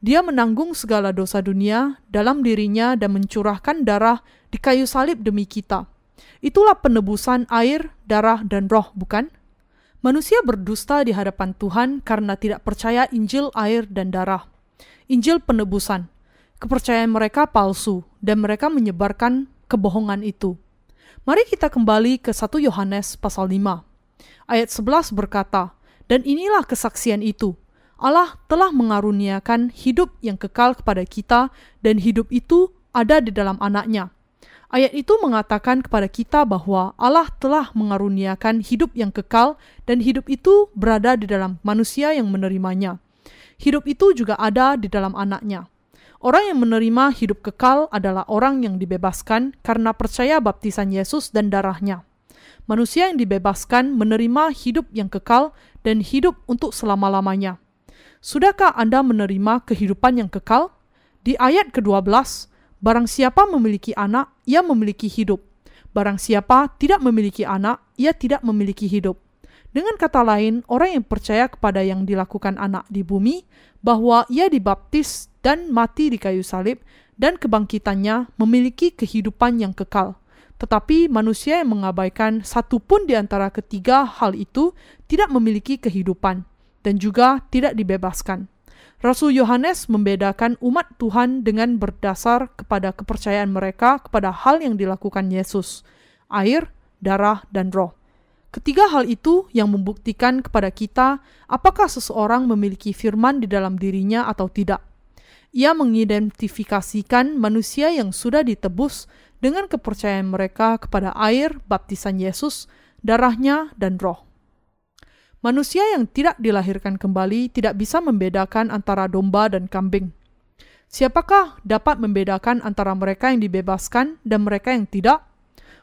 Dia menanggung segala dosa dunia dalam dirinya dan mencurahkan darah di kayu salib demi kita. Itulah penebusan air, darah, dan roh, bukan? Manusia berdusta di hadapan Tuhan karena tidak percaya Injil, air, dan darah. Injil penebusan. Kepercayaan mereka palsu dan mereka menyebarkan kebohongan itu. Mari kita kembali ke 1 Yohanes pasal 5. Ayat 11 berkata, Dan inilah kesaksian itu, Allah telah mengaruniakan hidup yang kekal kepada kita dan hidup itu ada di dalam anaknya. Ayat itu mengatakan kepada kita bahwa Allah telah mengaruniakan hidup yang kekal dan hidup itu berada di dalam manusia yang menerimanya hidup itu juga ada di dalam anaknya. Orang yang menerima hidup kekal adalah orang yang dibebaskan karena percaya baptisan Yesus dan darahnya. Manusia yang dibebaskan menerima hidup yang kekal dan hidup untuk selama-lamanya. Sudahkah Anda menerima kehidupan yang kekal? Di ayat ke-12, barang siapa memiliki anak, ia memiliki hidup. Barang siapa tidak memiliki anak, ia tidak memiliki hidup. Dengan kata lain, orang yang percaya kepada yang dilakukan anak di bumi, bahwa ia dibaptis dan mati di kayu salib, dan kebangkitannya memiliki kehidupan yang kekal. Tetapi manusia yang mengabaikan satu pun di antara ketiga hal itu tidak memiliki kehidupan, dan juga tidak dibebaskan. Rasul Yohanes membedakan umat Tuhan dengan berdasar kepada kepercayaan mereka kepada hal yang dilakukan Yesus, air, darah, dan roh. Ketiga hal itu yang membuktikan kepada kita apakah seseorang memiliki firman di dalam dirinya atau tidak. Ia mengidentifikasikan manusia yang sudah ditebus dengan kepercayaan mereka kepada air, baptisan Yesus, darahnya, dan roh. Manusia yang tidak dilahirkan kembali tidak bisa membedakan antara domba dan kambing. Siapakah dapat membedakan antara mereka yang dibebaskan dan mereka yang tidak?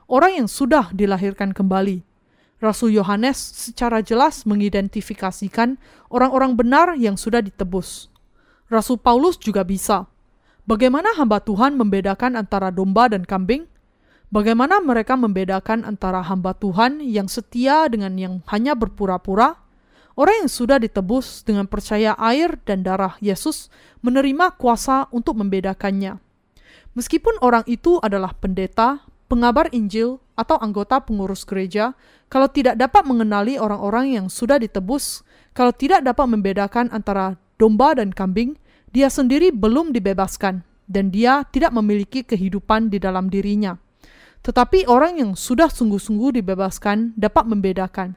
Orang yang sudah dilahirkan kembali. Rasul Yohanes secara jelas mengidentifikasikan orang-orang benar yang sudah ditebus. Rasul Paulus juga bisa. Bagaimana hamba Tuhan membedakan antara domba dan kambing? Bagaimana mereka membedakan antara hamba Tuhan yang setia dengan yang hanya berpura-pura? Orang yang sudah ditebus dengan percaya air dan darah Yesus menerima kuasa untuk membedakannya. Meskipun orang itu adalah pendeta, pengabar Injil, atau anggota pengurus gereja, kalau tidak dapat mengenali orang-orang yang sudah ditebus, kalau tidak dapat membedakan antara domba dan kambing, dia sendiri belum dibebaskan, dan dia tidak memiliki kehidupan di dalam dirinya. Tetapi orang yang sudah sungguh-sungguh dibebaskan dapat membedakan.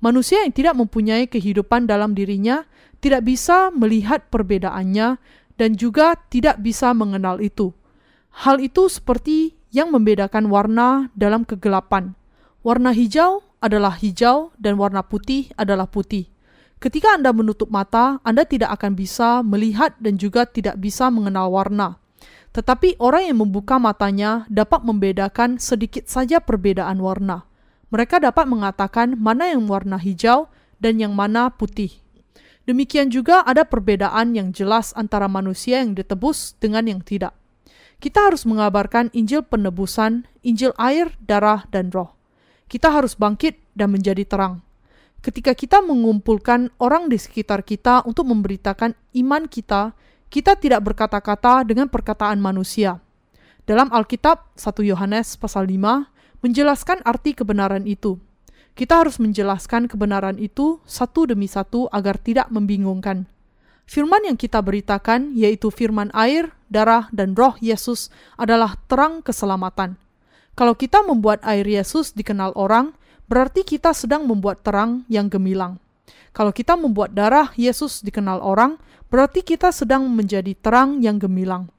Manusia yang tidak mempunyai kehidupan dalam dirinya tidak bisa melihat perbedaannya dan juga tidak bisa mengenal itu. Hal itu seperti yang membedakan warna dalam kegelapan. Warna hijau adalah hijau dan warna putih adalah putih. Ketika Anda menutup mata, Anda tidak akan bisa melihat dan juga tidak bisa mengenal warna. Tetapi orang yang membuka matanya dapat membedakan sedikit saja perbedaan warna. Mereka dapat mengatakan mana yang warna hijau dan yang mana putih. Demikian juga ada perbedaan yang jelas antara manusia yang ditebus dengan yang tidak. Kita harus mengabarkan Injil penebusan, Injil air, darah, dan roh. Kita harus bangkit dan menjadi terang. Ketika kita mengumpulkan orang di sekitar kita untuk memberitakan iman kita, kita tidak berkata-kata dengan perkataan manusia. Dalam Alkitab 1 Yohanes pasal 5 menjelaskan arti kebenaran itu. Kita harus menjelaskan kebenaran itu satu demi satu agar tidak membingungkan. Firman yang kita beritakan, yaitu firman air, darah, dan roh Yesus adalah terang keselamatan. Kalau kita membuat air Yesus dikenal orang, berarti kita sedang membuat terang yang gemilang. Kalau kita membuat darah Yesus dikenal orang, berarti kita sedang menjadi terang yang gemilang.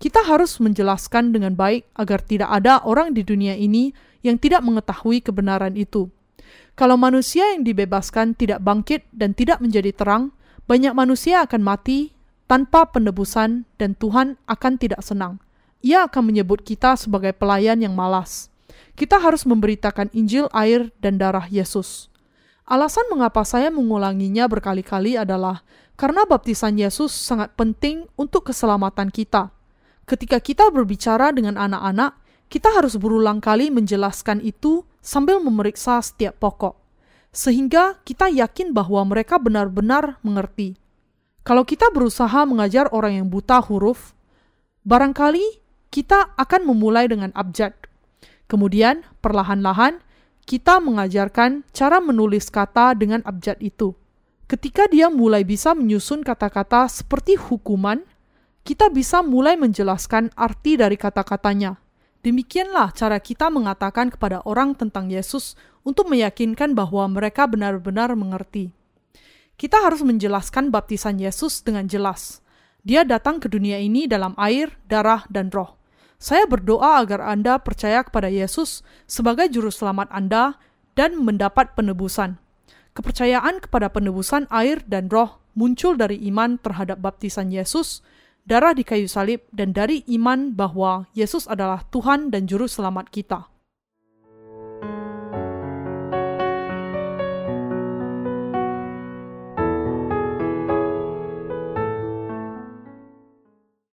Kita harus menjelaskan dengan baik agar tidak ada orang di dunia ini yang tidak mengetahui kebenaran itu. Kalau manusia yang dibebaskan tidak bangkit dan tidak menjadi terang, banyak manusia akan mati tanpa penebusan dan Tuhan akan tidak senang. Ia akan menyebut kita sebagai pelayan yang malas. Kita harus memberitakan Injil air dan darah Yesus. Alasan mengapa saya mengulanginya berkali-kali adalah karena baptisan Yesus sangat penting untuk keselamatan kita. Ketika kita berbicara dengan anak-anak, kita harus berulang kali menjelaskan itu sambil memeriksa setiap pokok, sehingga kita yakin bahwa mereka benar-benar mengerti. Kalau kita berusaha mengajar orang yang buta huruf, barangkali kita akan memulai dengan abjad. Kemudian, perlahan-lahan, kita mengajarkan cara menulis kata dengan abjad itu. Ketika dia mulai bisa menyusun kata-kata seperti hukuman, kita bisa mulai menjelaskan arti dari kata-katanya. Demikianlah cara kita mengatakan kepada orang tentang Yesus untuk meyakinkan bahwa mereka benar-benar mengerti. Kita harus menjelaskan baptisan Yesus dengan jelas. Dia datang ke dunia ini dalam air, darah, dan roh. Saya berdoa agar Anda percaya kepada Yesus sebagai juru selamat Anda dan mendapat penebusan. Kepercayaan kepada penebusan air dan roh muncul dari iman terhadap baptisan Yesus, darah di kayu salib, dan dari iman bahwa Yesus adalah Tuhan dan Juru Selamat kita.